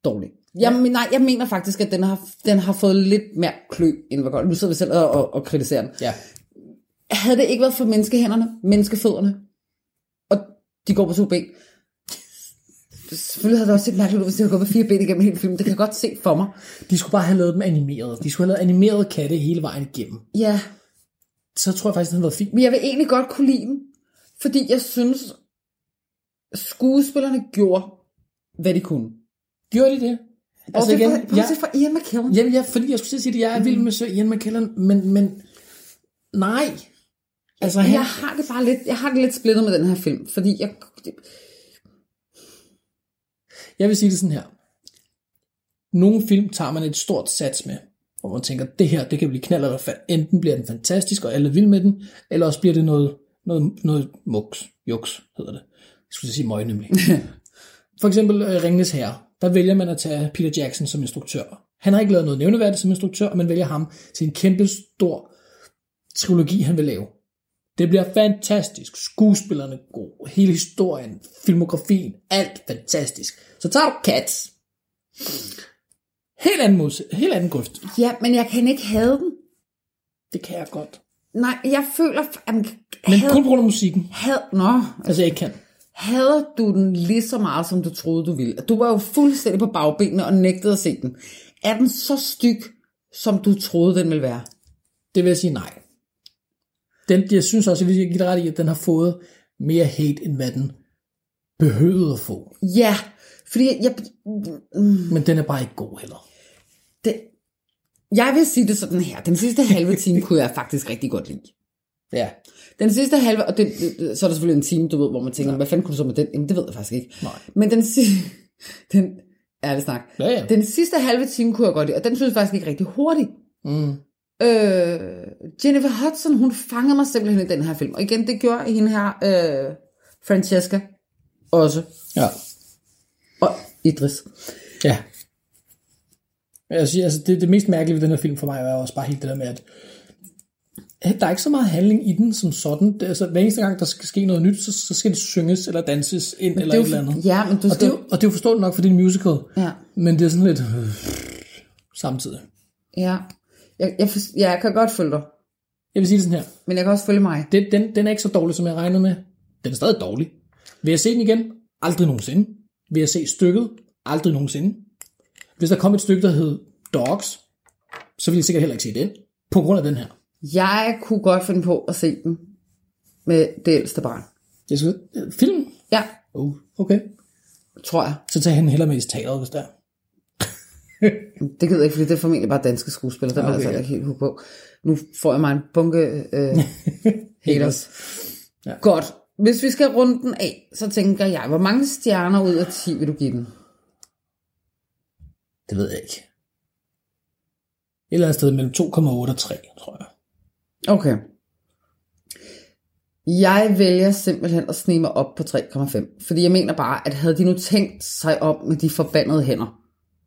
dårlig. Jeg, men, nej, jeg mener faktisk, at den har, den har fået lidt mere klø, end hvad godt. Nu sidder vi selv og, og, og kritiserer den. ja. Havde det ikke været for menneskehænderne, menneskefødderne, og de går på to ben, selvfølgelig havde det også set mærkeligt ud, hvis de havde gået på fire ben igennem hele filmen. Det kan jeg godt se for mig. De skulle bare have lavet dem animerede. De skulle have lavet animerede katte hele vejen igennem. Ja, Så tror jeg faktisk, den havde været fint. men jeg vil egentlig godt kunne lide den, fordi jeg synes, skuespillerne gjorde, hvad de kunne. Gjorde de det? Altså igen, fra, jeg, fra Ian McKellen. jamen, jeg, fordi jeg skulle at sige det, jeg er vild med Sir Ian McKellen, men, men nej. Altså, han, jeg har det bare lidt, jeg har det lidt splittet med den her film, fordi jeg, Jeg vil sige det sådan her. Nogle film tager man et stort sats med, hvor man tænker, det her, det kan blive knald eller. Enten bliver den fantastisk, og alle vilde med den, eller også bliver det noget, noget, noget muks, juks, hedder det. Jeg skulle sige møg nemlig. For eksempel øh, Ringnes Herre. Der vælger man at tage Peter Jackson som instruktør. Han har ikke lavet noget nævneværdigt som instruktør, men vælger ham til en kæmpe stor trilogi, han vil lave. Det bliver fantastisk. Skuespillerne er gode. Hele historien, filmografien, alt fantastisk. Så tager du Cats. Helt anden, mod, helt anden grøft. ja, men jeg kan ikke have den. Det kan jeg godt. Nej, jeg føler, at Men havde, kun på grund af musikken. havde, nå, Altså, jeg ikke kan. hader du den lige så meget, som du troede, du ville? Du var jo fuldstændig på bagbenene og nægtede at se den. Er den så styg, som du troede, den ville være? Det vil jeg sige nej. Den, jeg synes også, jeg vil give dig ret i, at den har fået mere hate, end hvad den behøvede at få. Ja, fordi jeg, Men den er bare ikke god heller. Det, jeg vil sige det sådan her. Den sidste halve time kunne jeg faktisk rigtig godt lide. Ja. Den sidste halve, og det, det, så er der selvfølgelig en time, du ved, hvor man tænker, ja. hvad fanden kunne du så med den? Jamen, det ved jeg faktisk ikke. Nej. Men den sidste, den, ærlig snak, Ja, ja. den sidste halve time kunne jeg godt lide, og den synes jeg faktisk ikke rigtig hurtigt. Mm. Øh, Jennifer Hudson, hun fangede mig simpelthen i den her film. Og igen, det gjorde hende her, øh, Francesca, også. Ja. Og Idris. Ja. Jeg siger, altså, det, det mest mærkelige ved den her film for mig er også bare helt det der med, at der er ikke så meget handling i den som sådan. Det, altså, hver eneste gang, der skal ske noget nyt, så, så skal det synges eller danses ind eller det er et eller andet. ja, men du og, det, skal- jo- og det er jo forståeligt nok, for det er en musical. Ja. Men det er sådan lidt øh, samtidig. Ja. Jeg, jeg, for- jeg kan godt følge dig, Jeg vil sige det sådan her. men jeg kan også følge mig. Det, den, den er ikke så dårlig, som jeg regnede med. Den er stadig dårlig. Vil jeg se den igen? Aldrig nogensinde. Vil jeg se stykket? Aldrig nogensinde. Hvis der kom et stykke, der hed Dogs, så ville jeg sikkert heller ikke se den. På grund af den her. Jeg kunne godt finde på at se den med det ældste barn. Jeg skal, film? Ja, Oh, okay. tror jeg. Så tager han heller med i teateret, hvis der er. Det gider jeg ikke, fordi det er formentlig bare danske skuespillere, der okay, Okay, altså ja. ikke helt på. Nu får jeg mig en bunke øh, haters. Ja. Godt. Hvis vi skal runde den af, så tænker jeg, hvor mange stjerner ud af 10 vil du give den? Det ved jeg ikke. Et eller andet sted mellem 2,8 og 3, tror jeg. Okay. Jeg vælger simpelthen at snige mig op på 3,5. Fordi jeg mener bare, at havde de nu tænkt sig om med de forbandede hænder.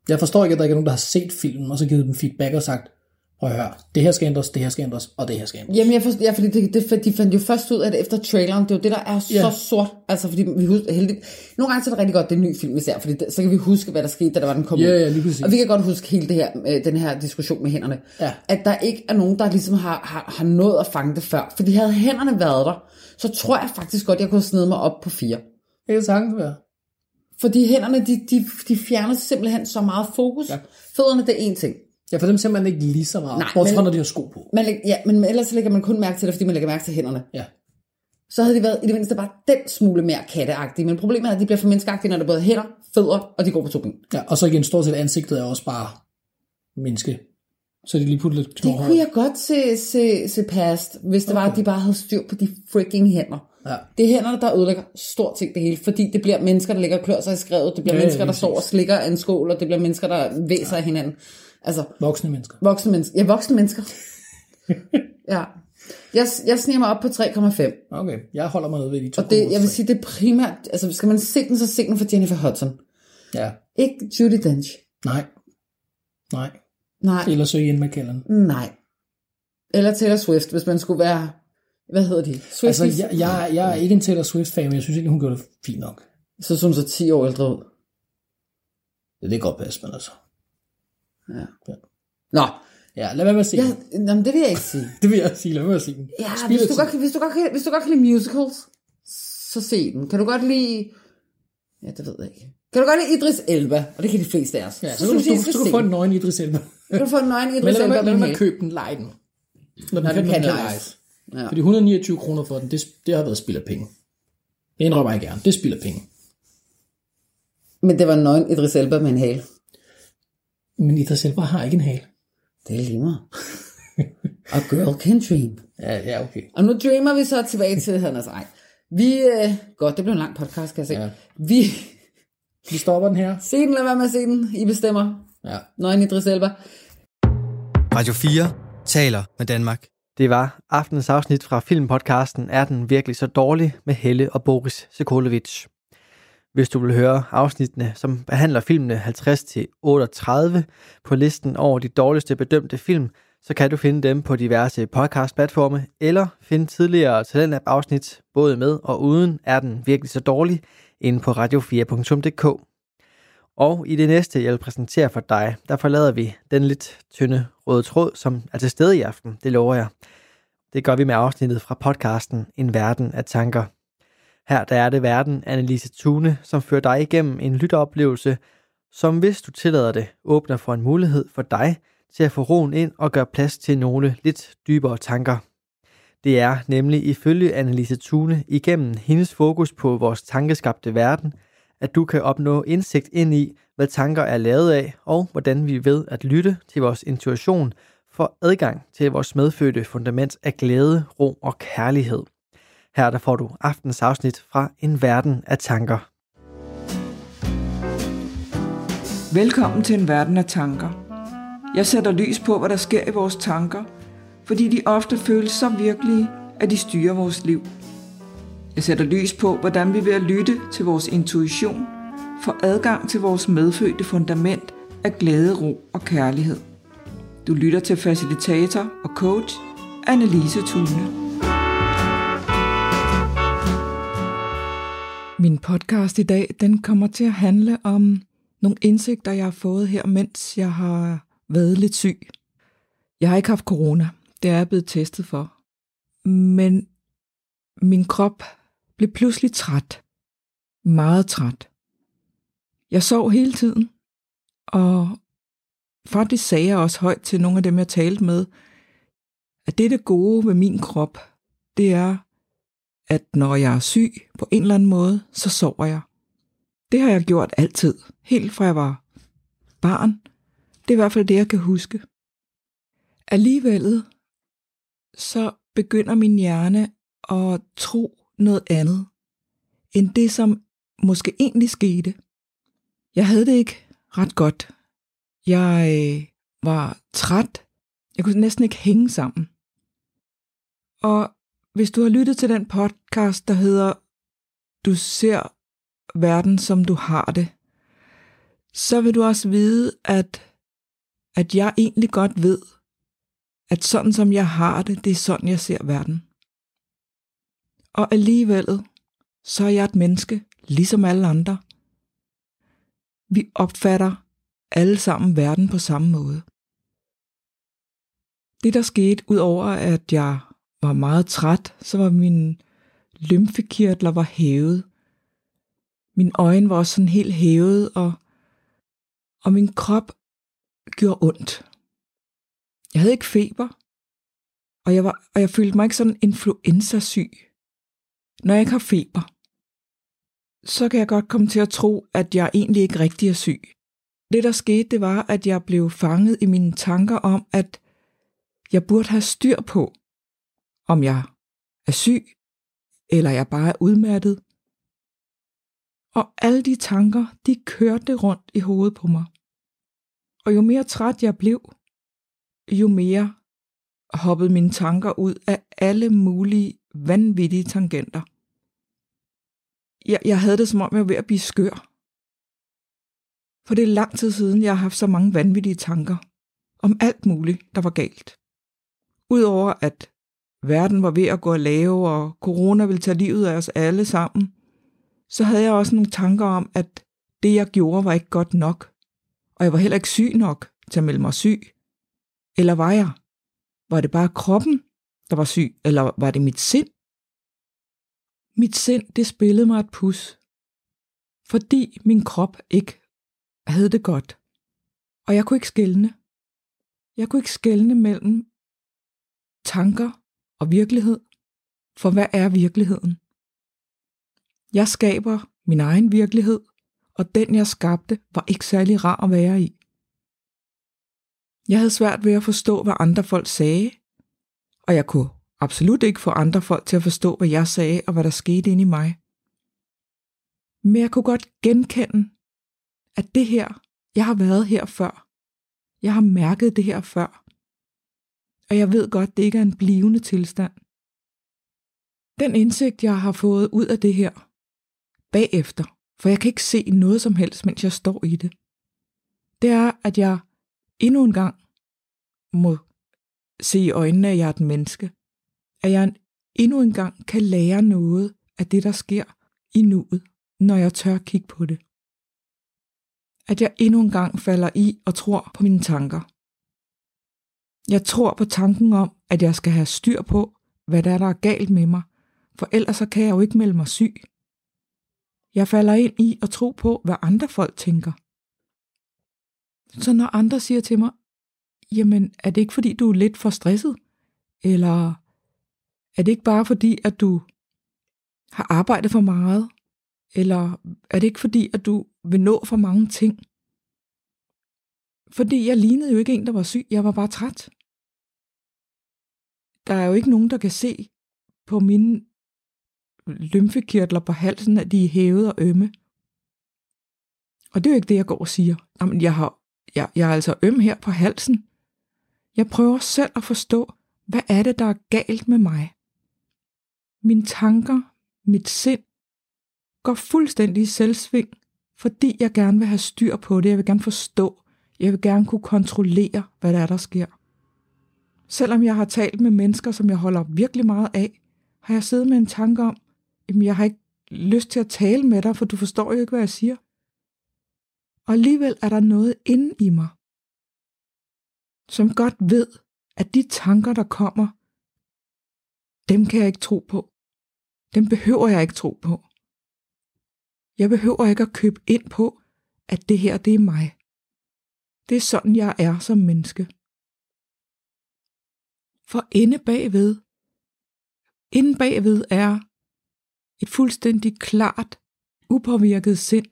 Jeg forstår ikke, at der ikke er nogen, der har set filmen, og så givet dem feedback og sagt, prøv at høre, det her skal ændres, det her skal ændres, og det her skal ændres. Jamen, jeg forstår, ja, fordi det, det, de fandt jo først ud af det efter traileren. Det er jo det, der er så sort. Altså, fordi vi husker, heldig... Nogle gange så er det rigtig godt, det er en ny film, vi ser, fordi det, så kan vi huske, hvad der skete, da der var den kom Ja, ud. ja, lige præcis. Og vi kan godt huske hele det her, øh, den her diskussion med hænderne. Ja. At der ikke er nogen, der ligesom har, har, har nået at fange det før. Fordi havde hænderne været der, så tror jeg faktisk godt, jeg kunne have snedet mig op på fire. Det kan sagtens være. Fordi hænderne, de, de, de fjerner simpelthen så meget fokus. Ja. Fødderne, det er én ting. Ja, for dem ser man ikke lige så meget, Nej, bortset fra, når de har sko på. Man, ja, men ellers så lægger man kun mærke til det, fordi man lægger mærke til hænderne. Ja. Så havde de været i det mindste bare den smule mere katteagtige. Men problemet er, at de bliver for menneskeagtige, når det både er hænder, fødder, og de går på to ben. ja. Og så igen, stort set ansigtet er også bare menneske. Så de lige putter lidt Det knorhår. kunne jeg godt se, se, se past, hvis det okay. var, at de bare havde styr på de freaking hænder. Ja. Det er hænder, der ødelægger stort set det hele, fordi det bliver mennesker, der ligger og klør sig i skrevet, det bliver Ja, ja, ja, mennesker, der står og slikker af en skål, og det bliver mennesker, der væser af hinanden. Altså, Voksne mennesker. voksne mennesker. Ja, voksne mennesker. ja. Jeg, jeg sniger mig op på 3,5. Okay, jeg holder mig nede ved de to. Og det, jeg vil sige, det er primært, altså skal man se den, så se den for Jennifer Hudson. Ja, Ikke Judy Dench. nej. Nej. Nej, Eller så Ian McKellen. nej. Eller Taylor Swift, hvis man skulle være, hvad hedder de? Swifties? Altså, jeg, jeg, jeg er ikke en Taylor Swift-fan, men jeg synes egentlig, hun gjorde det fint nok. Så synes så 10 år ældre ud. Det er godt passe, men altså. Nå, Ja, lad være med at se ja, den. jamen, det vil jeg ikke sige. Det vil jeg sige, lad være med at se den. Ja, Spild hvis du, godt, kan- hvis, du godt, kan- hvis du godt kan lide musicals, så se den. Kan du godt lide... Ja, det ved jeg ikke. Kan du godt lide Idris Elba? Og det kan de fleste af os. Ja, så, synes så, jeg, I du, så, du se få en den. nøgen Idris Elba. Kan du få en nøgen Men Idris lad Elba med, lad være med at købe den, lege den. Når Når den den kan kan lejes. Ja. Fordi 129 kroner for den, det, det har været spild af penge. Det indrømmer jeg gerne. Det er spild af penge. Men det var en nøgen Idris Elba med en hale. Men Idris Elba har ikke en hale. Det er lige meget. A girl can dream. Ja, ja, okay. Og nu dreamer vi så tilbage til Hannes Ej. Vi, øh, godt, det blev en lang podcast, kan jeg se. Ja. Vi, Vi stopper den her. se den, lad være med at se den. I bestemmer. Ja. Nøgen Idris Elba. Radio 4 taler med Danmark. Det var aftenens afsnit fra filmpodcasten Er den virkelig så dårlig med Helle og Boris Sekolovic. Hvis du vil høre afsnittene, som behandler filmene 50-38 på listen over de dårligste bedømte film, så kan du finde dem på diverse podcast-platforme, eller finde tidligere Talentlab-afsnit, både med og uden Er den virkelig så dårlig, inde på radio4.dk. Og i det næste, jeg vil præsentere for dig, der forlader vi den lidt tynde røde tråd, som er til stede i aften, det lover jeg. Det gør vi med afsnittet fra podcasten En Verden af Tanker. Her der er det verden Annelise Tune, som fører dig igennem en lytteoplevelse, som hvis du tillader det, åbner for en mulighed for dig til at få roen ind og gøre plads til nogle lidt dybere tanker. Det er nemlig ifølge Annelise Tune igennem hendes fokus på vores tankeskabte verden, at du kan opnå indsigt ind i, hvad tanker er lavet af, og hvordan vi ved at lytte til vores intuition får adgang til vores medfødte fundament af glæde, ro og kærlighed. Her der får du aftens afsnit fra En Verden af Tanker. Velkommen til en verden af tanker. Jeg sætter lys på, hvad der sker i vores tanker, fordi de ofte føles så virkelige, at de styrer vores liv. Jeg sætter lys på, hvordan vi ved at lytte til vores intuition får adgang til vores medfødte fundament af glæde, ro og kærlighed. Du lytter til facilitator og coach Annelise Thune. Min podcast i dag, den kommer til at handle om nogle indsigter, jeg har fået her, mens jeg har været lidt syg. Jeg har ikke haft corona. Det er jeg blevet testet for. Men min krop blev pludselig træt. Meget træt. Jeg sov hele tiden, og faktisk sagde jeg også højt til nogle af dem, jeg talte med, at det er det gode ved min krop, det er, at når jeg er syg på en eller anden måde, så sover jeg. Det har jeg gjort altid, helt fra jeg var barn. Det er i hvert fald det, jeg kan huske. Alligevel, så begynder min hjerne at tro noget andet, end det, som måske egentlig skete. Jeg havde det ikke ret godt. Jeg øh, var træt. Jeg kunne næsten ikke hænge sammen. Og hvis du har lyttet til den podcast, der hedder Du ser verden, som du har det, så vil du også vide, at, at jeg egentlig godt ved, at sådan som jeg har det, det er sådan, jeg ser verden. Og alligevel, så er jeg et menneske, ligesom alle andre. Vi opfatter alle sammen verden på samme måde. Det, der skete, udover at jeg var meget træt, så var min lymfekirtler var hævet. Min øjne var også sådan helt hævet, og, og min krop gjorde ondt. Jeg havde ikke feber, og jeg, var, og jeg følte mig ikke sådan influenza-syg. Når jeg ikke har feber, så kan jeg godt komme til at tro, at jeg egentlig ikke rigtig er syg. det, der skete, det var, at jeg blev fanget i mine tanker om, at jeg burde have styr på, om jeg er syg, eller jeg bare er udmattet. Og alle de tanker, de kørte rundt i hovedet på mig. Og jo mere træt jeg blev, jo mere hoppede mine tanker ud af alle mulige vanvittige tangenter. Jeg, jeg havde det som om, jeg var ved at blive skør. For det er lang tid siden, jeg har haft så mange vanvittige tanker om alt muligt, der var galt. Udover at verden var ved at gå at lave, og corona ville tage livet af os alle sammen, så havde jeg også nogle tanker om, at det jeg gjorde var ikke godt nok, og jeg var heller ikke syg nok til at melde mig syg. Eller var jeg? Var det bare kroppen, der var syg, eller var det mit sind? Mit sind, det spillede mig et pus, fordi min krop ikke havde det godt. Og jeg kunne ikke skælne. Jeg kunne ikke skælne mellem tanker og virkelighed. For hvad er virkeligheden? Jeg skaber min egen virkelighed, og den jeg skabte var ikke særlig rar at være i. Jeg havde svært ved at forstå, hvad andre folk sagde, og jeg kunne absolut ikke få andre folk til at forstå, hvad jeg sagde og hvad der skete inde i mig. Men jeg kunne godt genkende, at det her, jeg har været her før. Jeg har mærket det her før. Og jeg ved godt, det ikke er en blivende tilstand. Den indsigt, jeg har fået ud af det her, bagefter, for jeg kan ikke se noget som helst, mens jeg står i det, det er, at jeg endnu en gang må se i øjnene, at jeg er et menneske. At jeg endnu en gang kan lære noget af det, der sker i nuet, når jeg tør kigge på det. At jeg endnu en gang falder i og tror på mine tanker. Jeg tror på tanken om, at jeg skal have styr på, hvad der er, der er galt med mig, for ellers så kan jeg jo ikke melde mig syg. Jeg falder ind i at tro på, hvad andre folk tænker. Så når andre siger til mig, jamen er det ikke fordi, du er lidt for stresset? Eller er det ikke bare fordi, at du har arbejdet for meget? Eller er det ikke fordi, at du vil nå for mange ting? Fordi jeg lignede jo ikke en, der var syg. Jeg var bare træt. Der er jo ikke nogen, der kan se på mine lymfekirtler på halsen, at de er hævet og ømme. Og det er jo ikke det, jeg går og siger. Jamen, jeg, har, jeg, jeg er altså øm her på halsen. Jeg prøver selv at forstå, hvad er det, der er galt med mig? Mine tanker, mit sind, går fuldstændig i selvsving, fordi jeg gerne vil have styr på det. Jeg vil gerne forstå. Jeg vil gerne kunne kontrollere, hvad der er, der sker. Selvom jeg har talt med mennesker, som jeg holder virkelig meget af, har jeg siddet med en tanke om, at jeg har ikke lyst til at tale med dig, for du forstår jo ikke, hvad jeg siger. Og alligevel er der noget inde i mig, som godt ved, at de tanker, der kommer, dem kan jeg ikke tro på. Dem behøver jeg ikke tro på. Jeg behøver ikke at købe ind på, at det her, det er mig. Det er sådan, jeg er som menneske. For inde bagved, inde bagved er et fuldstændig klart, upåvirket sind,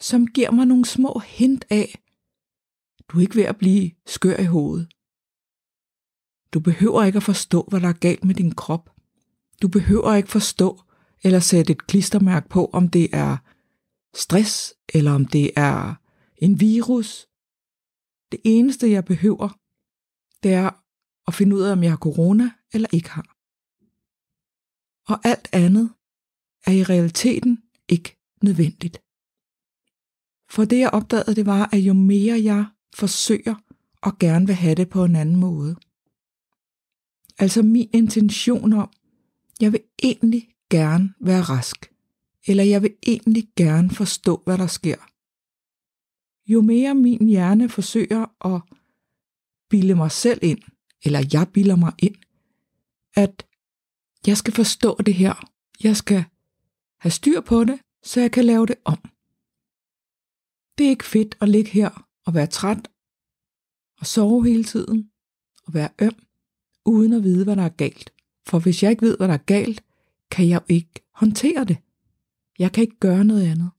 som giver mig nogle små hint af, du er ikke ved at blive skør i hovedet. Du behøver ikke at forstå, hvad der er galt med din krop. Du behøver ikke forstå eller sætte et klistermærke på, om det er stress, eller om det er en virus. Det eneste, jeg behøver, det er at finde ud af, om jeg har corona eller ikke har. Og alt andet er i realiteten ikke nødvendigt. For det jeg opdagede, det var, at jo mere jeg forsøger og gerne vil have det på en anden måde. Altså min intention om, jeg vil egentlig gerne være rask, eller jeg vil egentlig gerne forstå, hvad der sker. Jo mere min hjerne forsøger at bilde mig selv ind, eller jeg bilder mig ind, at jeg skal forstå det her, jeg skal have styr på det, så jeg kan lave det om. Det er ikke fedt at ligge her og være træt og sove hele tiden og være øm, uden at vide, hvad der er galt. For hvis jeg ikke ved, hvad der er galt, kan jeg jo ikke håndtere det. Jeg kan ikke gøre noget andet.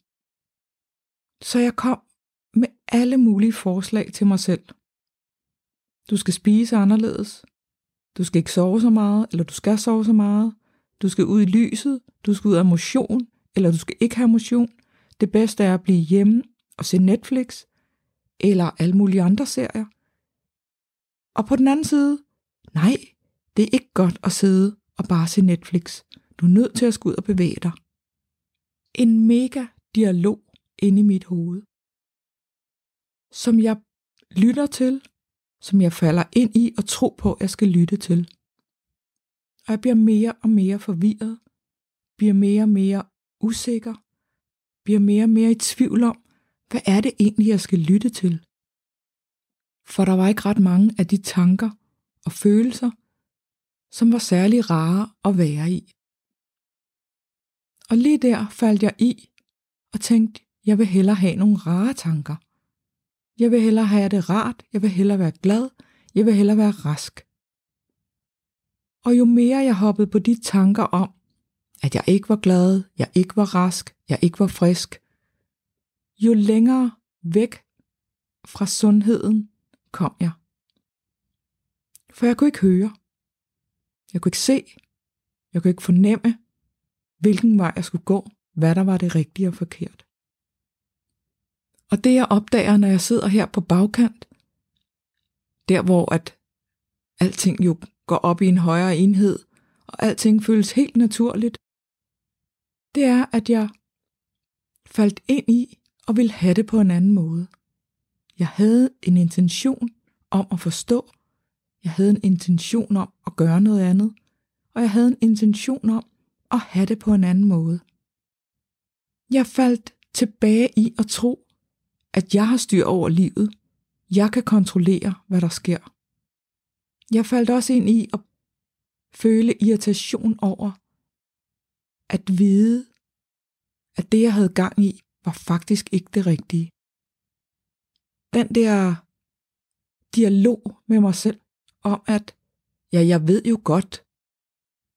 Så jeg kom med alle mulige forslag til mig selv. Du skal spise anderledes. Du skal ikke sove så meget, eller du skal sove så meget. Du skal ud i lyset, du skal ud af motion, eller du skal ikke have motion. Det bedste er at blive hjemme og se Netflix, eller alle mulige andre serier. Og på den anden side, nej, det er ikke godt at sidde og bare se Netflix. Du er nødt til at skulle ud og bevæge dig. En mega dialog inde i mit hoved, som jeg lytter til, som jeg falder ind i og tror på, jeg skal lytte til. Og jeg bliver mere og mere forvirret, bliver mere og mere usikker, bliver mere og mere i tvivl om, hvad er det egentlig, jeg skal lytte til? For der var ikke ret mange af de tanker og følelser, som var særlig rare at være i. Og lige der faldt jeg i og tænkte, jeg vil hellere have nogle rare tanker. Jeg vil hellere have det rart, jeg vil hellere være glad, jeg vil hellere være rask. Og jo mere jeg hoppede på de tanker om, at jeg ikke var glad, jeg ikke var rask, jeg ikke var frisk, jo længere væk fra sundheden kom jeg. For jeg kunne ikke høre. Jeg kunne ikke se. Jeg kunne ikke fornemme, hvilken vej jeg skulle gå, hvad der var det rigtige og forkert. Og det jeg opdager, når jeg sidder her på bagkant, der hvor at alting jo går op i en højere enhed, og alting føles helt naturligt, det er, at jeg faldt ind i og ville have det på en anden måde. Jeg havde en intention om at forstå, jeg havde en intention om at gøre noget andet, og jeg havde en intention om at have det på en anden måde. Jeg faldt tilbage i at tro, at jeg har styr over livet. Jeg kan kontrollere, hvad der sker. Jeg faldt også ind i at føle irritation over at vide, at det, jeg havde gang i, var faktisk ikke det rigtige. Den der dialog med mig selv om, at ja, jeg ved jo godt,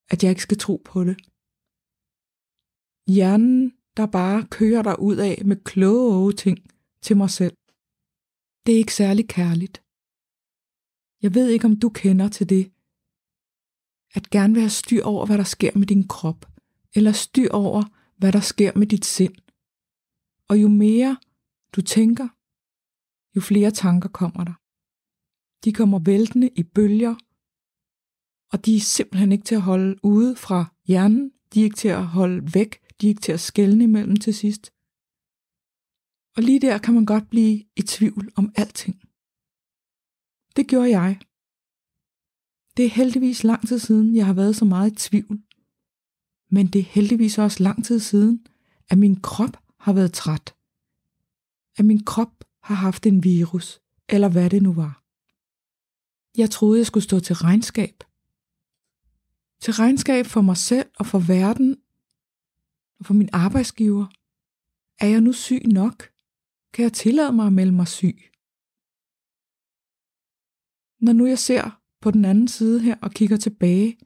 at jeg ikke skal tro på det. Hjernen, der bare kører der ud af med kloge ting til mig selv. Det er ikke særlig kærligt. Jeg ved ikke, om du kender til det. At gerne vil have styr over, hvad der sker med din krop, eller styr over, hvad der sker med dit sind. Og jo mere du tænker, jo flere tanker kommer der. De kommer væltende i bølger, og de er simpelthen ikke til at holde ude fra hjernen. De er ikke til at holde væk. De er ikke til at skælne imellem til sidst. Og lige der kan man godt blive i tvivl om alting. Det gjorde jeg. Det er heldigvis lang tid siden, jeg har været så meget i tvivl. Men det er heldigvis også lang tid siden, at min krop har været træt. At min krop har haft en virus, eller hvad det nu var. Jeg troede, jeg skulle stå til regnskab. Til regnskab for mig selv og for verden og for min arbejdsgiver. Er jeg nu syg nok? Kan jeg tillade mig at melde mig syg? Når nu jeg ser på den anden side her og kigger tilbage,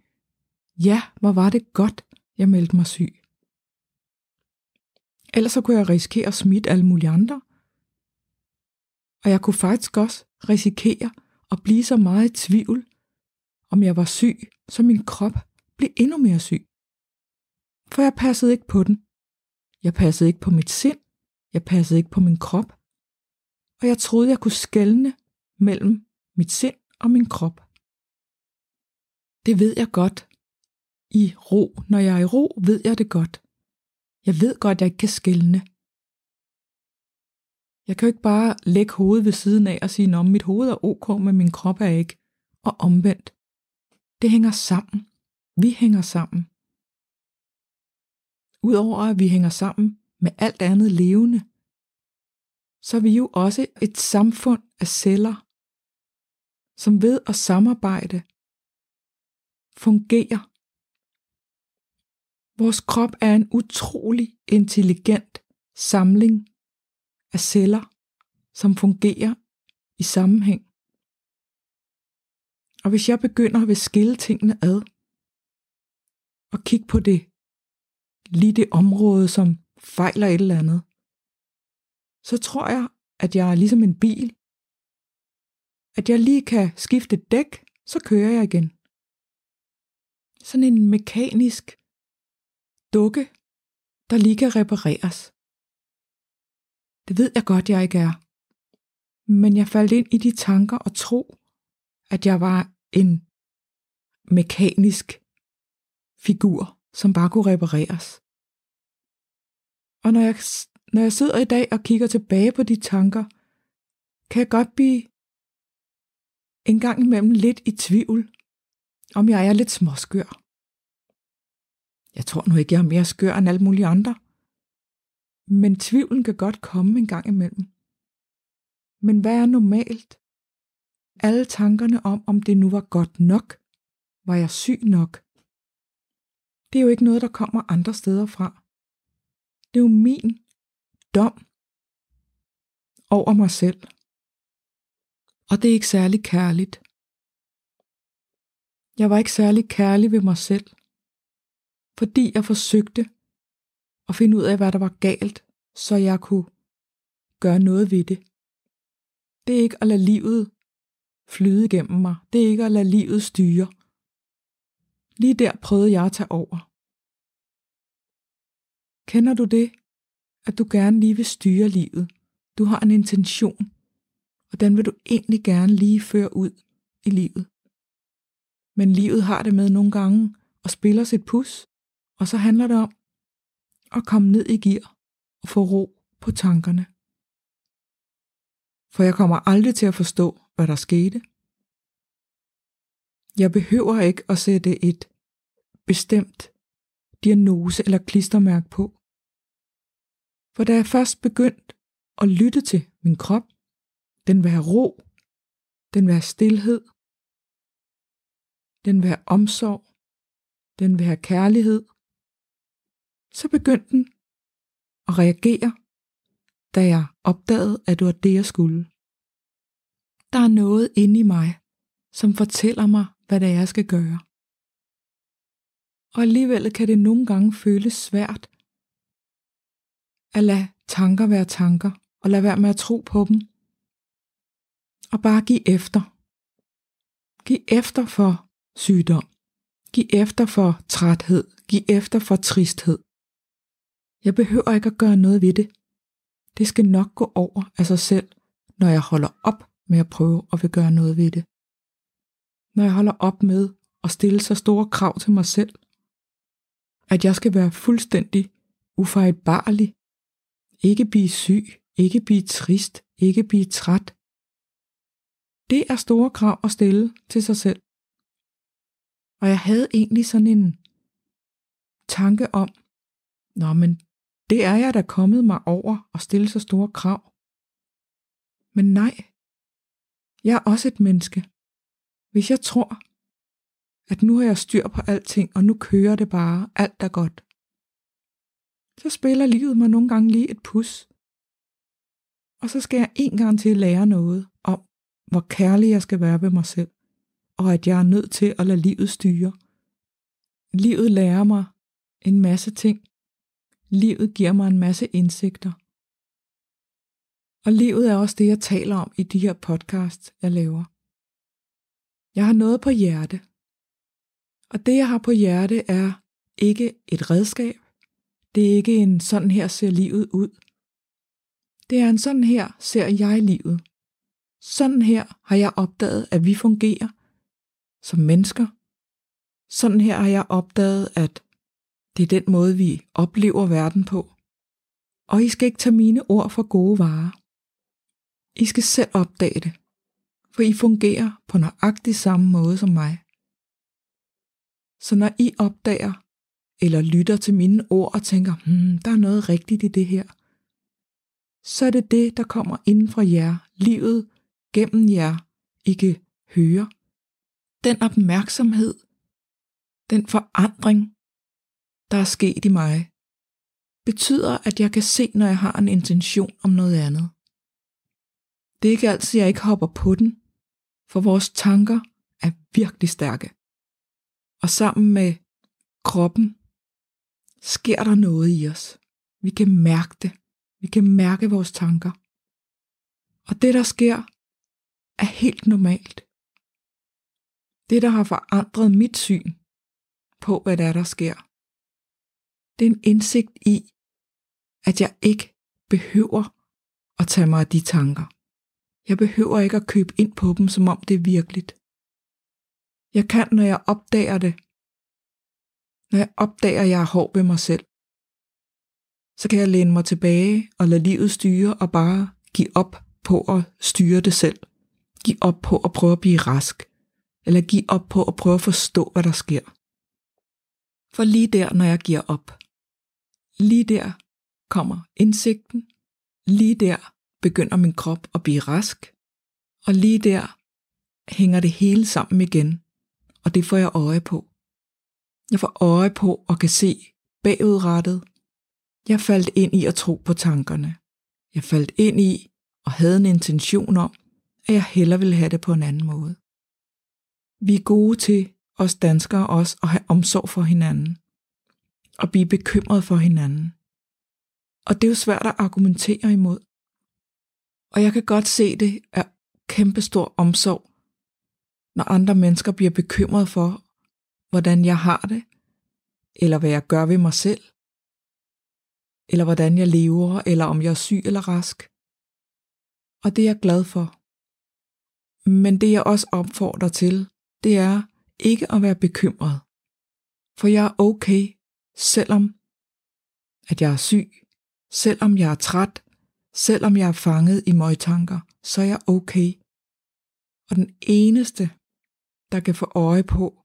ja, hvor var det godt, jeg meldte mig syg. Ellers så kunne jeg risikere at smitte alle mulige andre. Og jeg kunne faktisk også risikere at blive så meget i tvivl, om jeg var syg, så min krop blev endnu mere syg. For jeg passede ikke på den. Jeg passede ikke på mit sind. Jeg passede ikke på min krop. Og jeg troede, jeg kunne skelne mellem mit sind og min krop. Det ved jeg godt. I ro. Når jeg er i ro, ved jeg det godt. Jeg ved godt, at jeg ikke kan skælne. Jeg kan jo ikke bare lægge hovedet ved siden af og sige, at mit hoved er ok, men min krop er ikke. Og omvendt. Det hænger sammen. Vi hænger sammen. Udover at vi hænger sammen med alt andet levende, så er vi jo også et samfund af celler, som ved at samarbejde fungerer. Vores krop er en utrolig intelligent samling af celler, som fungerer i sammenhæng. Og hvis jeg begynder at skille tingene ad, og kigge på det, lige det område, som fejler et eller andet, så tror jeg, at jeg er ligesom en bil. At jeg lige kan skifte dæk, så kører jeg igen. Sådan en mekanisk dukke, der lige kan repareres. Det ved jeg godt, jeg ikke er. Men jeg faldt ind i de tanker og tro, at jeg var en mekanisk figur, som bare kunne repareres. Og når jeg, når jeg sidder i dag og kigger tilbage på de tanker, kan jeg godt blive en gang imellem lidt i tvivl, om jeg er lidt småskør. Jeg tror nu ikke, jeg er mere skør end alle mulige andre. Men tvivlen kan godt komme en gang imellem. Men hvad er normalt? Alle tankerne om, om det nu var godt nok. Var jeg syg nok? Det er jo ikke noget, der kommer andre steder fra. Det er jo min dom over mig selv. Og det er ikke særlig kærligt. Jeg var ikke særlig kærlig ved mig selv, fordi jeg forsøgte at finde ud af, hvad der var galt, så jeg kunne gøre noget ved det. Det er ikke at lade livet flyde igennem mig. Det er ikke at lade livet styre. Lige der prøvede jeg at tage over. Kender du det, at du gerne lige vil styre livet? Du har en intention, og den vil du egentlig gerne lige føre ud i livet. Men livet har det med nogle gange og spiller sit pus, og så handler det om at komme ned i gear og få ro på tankerne. For jeg kommer aldrig til at forstå, hvad der skete. Jeg behøver ikke at sætte et bestemt diagnose eller klistermærke på. For da jeg først begyndte at lytte til min krop, den være ro, den være stillhed, den være omsorg, den være kærlighed, så begyndte den at reagere, da jeg opdagede, at det var det, jeg skulle. Der er noget inde i mig, som fortæller mig, hvad det er, jeg skal gøre. Og alligevel kan det nogle gange føles svært at lade tanker være tanker, og lade være med at tro på dem. Og bare give efter. Giv efter for sygdom. Giv efter for træthed. Giv efter for tristhed. Jeg behøver ikke at gøre noget ved det. Det skal nok gå over af sig selv, når jeg holder op med at prøve at vil gøre noget ved det. Når jeg holder op med at stille så store krav til mig selv, at jeg skal være fuldstændig ufejlbarlig, ikke blive syg, ikke blive trist, ikke blive træt. Det er store krav at stille til sig selv. Og jeg havde egentlig sådan en tanke om, nå, men det er jeg da kommet mig over at stille så store krav. Men nej, jeg er også et menneske. Hvis jeg tror, at nu har jeg styr på alting, og nu kører det bare, alt er godt, så spiller livet mig nogle gange lige et pus. Og så skal jeg en gang til lære noget om, hvor kærlig jeg skal være ved mig selv, og at jeg er nødt til at lade livet styre. Livet lærer mig en masse ting. Livet giver mig en masse indsigter. Og livet er også det, jeg taler om i de her podcasts, jeg laver. Jeg har noget på hjerte. Og det, jeg har på hjerte, er ikke et redskab. Det er ikke en sådan her ser livet ud. Det er en sådan her ser jeg livet. Sådan her har jeg opdaget, at vi fungerer som mennesker. Sådan her har jeg opdaget, at det er den måde, vi oplever verden på. Og I skal ikke tage mine ord for gode varer. I skal selv opdage det, for I fungerer på nøjagtig samme måde som mig. Så når I opdager eller lytter til mine ord og tænker, hmm, der er noget rigtigt i det her, så er det det, der kommer inden fra jer, livet gennem jer, I kan høre. Den opmærksomhed, den forandring, der er sket i mig, betyder, at jeg kan se, når jeg har en intention om noget andet. Det er ikke altid, jeg ikke hopper på den, for vores tanker er virkelig stærke. Og sammen med kroppen sker der noget i os. Vi kan mærke det. Vi kan mærke vores tanker. Og det, der sker, er helt normalt. Det, der har forandret mit syn på, hvad der er, der sker, det er en indsigt i, at jeg ikke behøver at tage mig af de tanker. Jeg behøver ikke at købe ind på dem, som om det er virkeligt. Jeg kan, når jeg opdager det. Når jeg opdager, at jeg er hård ved mig selv, så kan jeg læne mig tilbage og lade livet styre og bare give op på at styre det selv. Giv op på at prøve at blive rask. Eller giv op på at prøve at forstå, hvad der sker. For lige der, når jeg giver op, lige der kommer indsigten. Lige der begynder min krop at blive rask. Og lige der hænger det hele sammen igen. Og det får jeg øje på. Jeg får øje på og kan se bagudrettet. Jeg faldt ind i at tro på tankerne. Jeg faldt ind i og havde en intention om, at jeg hellere ville have det på en anden måde. Vi er gode til, os danskere også, at have omsorg for hinanden. Og blive bekymret for hinanden. Og det er jo svært at argumentere imod. Og jeg kan godt se det er kæmpestor omsorg, når andre mennesker bliver bekymret for, hvordan jeg har det, eller hvad jeg gør ved mig selv, eller hvordan jeg lever, eller om jeg er syg eller rask. Og det er jeg glad for. Men det jeg også opfordrer til, det er ikke at være bekymret. For jeg er okay, selvom at jeg er syg, selvom jeg er træt, selvom jeg er fanget i møgtanker, så er jeg okay. Og den eneste, der kan få øje på,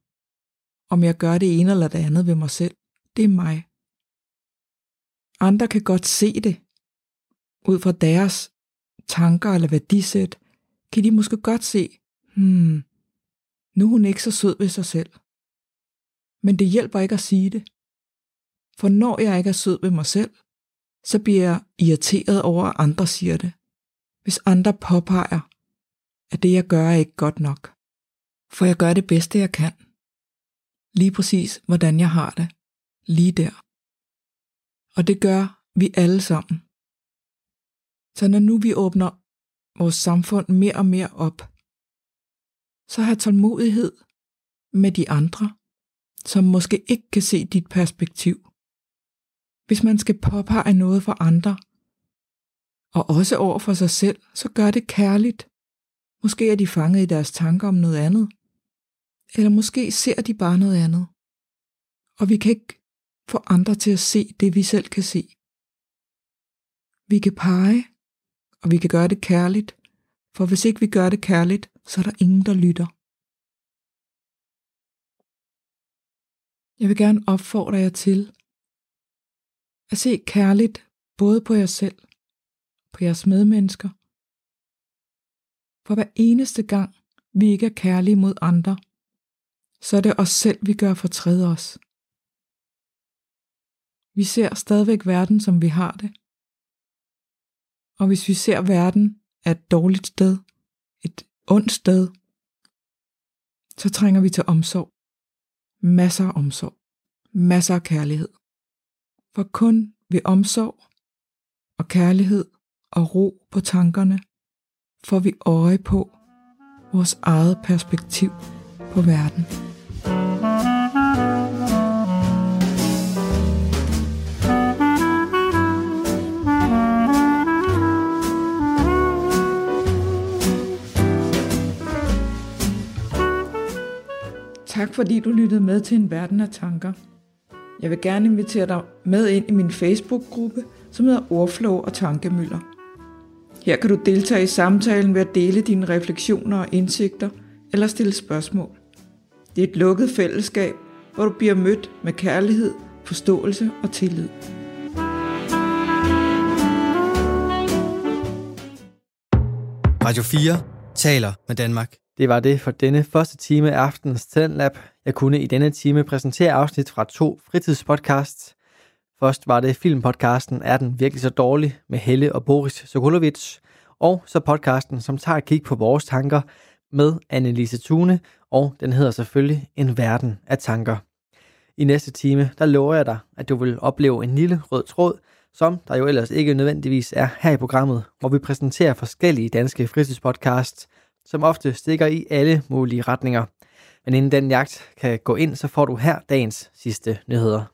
om jeg gør det ene eller det andet ved mig selv, det er mig. Andre kan godt se det, ud fra deres tanker eller værdisæt, kan de måske godt se, hmm, nu er hun ikke så sød ved sig selv. Men det hjælper ikke at sige det. For når jeg ikke er sød ved mig selv, så bliver jeg irriteret over, at andre siger det. Hvis andre påpeger, at det jeg gør er ikke godt nok. For jeg gør det bedste jeg kan. Lige præcis, hvordan jeg har det. Lige der. Og det gør vi alle sammen. Så når nu vi åbner vores samfund mere og mere op, så har tålmodighed med de andre, som måske ikke kan se dit perspektiv. Hvis man skal påpege noget for andre, og også over for sig selv, så gør det kærligt. Måske er de fanget i deres tanker om noget andet. Eller måske ser de bare noget andet. Og vi kan ikke få andre til at se det, vi selv kan se. Vi kan pege, og vi kan gøre det kærligt, for hvis ikke vi gør det kærligt, så er der ingen, der lytter. Jeg vil gerne opfordre jer til at se kærligt både på jer selv, på jeres medmennesker. For hver eneste gang, vi ikke er kærlige mod andre, så er det os selv, vi gør fortræde os. Vi ser stadigvæk verden, som vi har det. Og hvis vi ser verden er et dårligt sted, et ondt sted, så trænger vi til omsorg. Masser af omsorg. Masser af kærlighed. For kun ved omsorg og kærlighed og ro på tankerne får vi øje på vores eget perspektiv på verden. Tak fordi du lyttede med til en verden af tanker. Jeg vil gerne invitere dig med ind i min Facebook-gruppe, som hedder Ordflow og Tankemøller. Her kan du deltage i samtalen ved at dele dine refleksioner og indsigter eller stille spørgsmål. Det er et lukket fællesskab, hvor du bliver mødt med kærlighed, forståelse og tillid. Radio 4 taler med Danmark. Det var det for denne første time af aftenens Talentlab. Jeg kunne i denne time præsentere afsnit fra to fritidspodcasts. Først var det filmpodcasten Er den virkelig så dårlig med Helle og Boris Sokolovic, og så podcasten, som tager et kig på vores tanker med Annelise Thune, og den hedder selvfølgelig En verden af tanker. I næste time, der lover jeg dig, at du vil opleve en lille rød tråd som der jo ellers ikke nødvendigvis er her i programmet, hvor vi præsenterer forskellige danske fritidspodcasts, som ofte stikker i alle mulige retninger. Men inden den jagt kan gå ind, så får du her dagens sidste nyheder.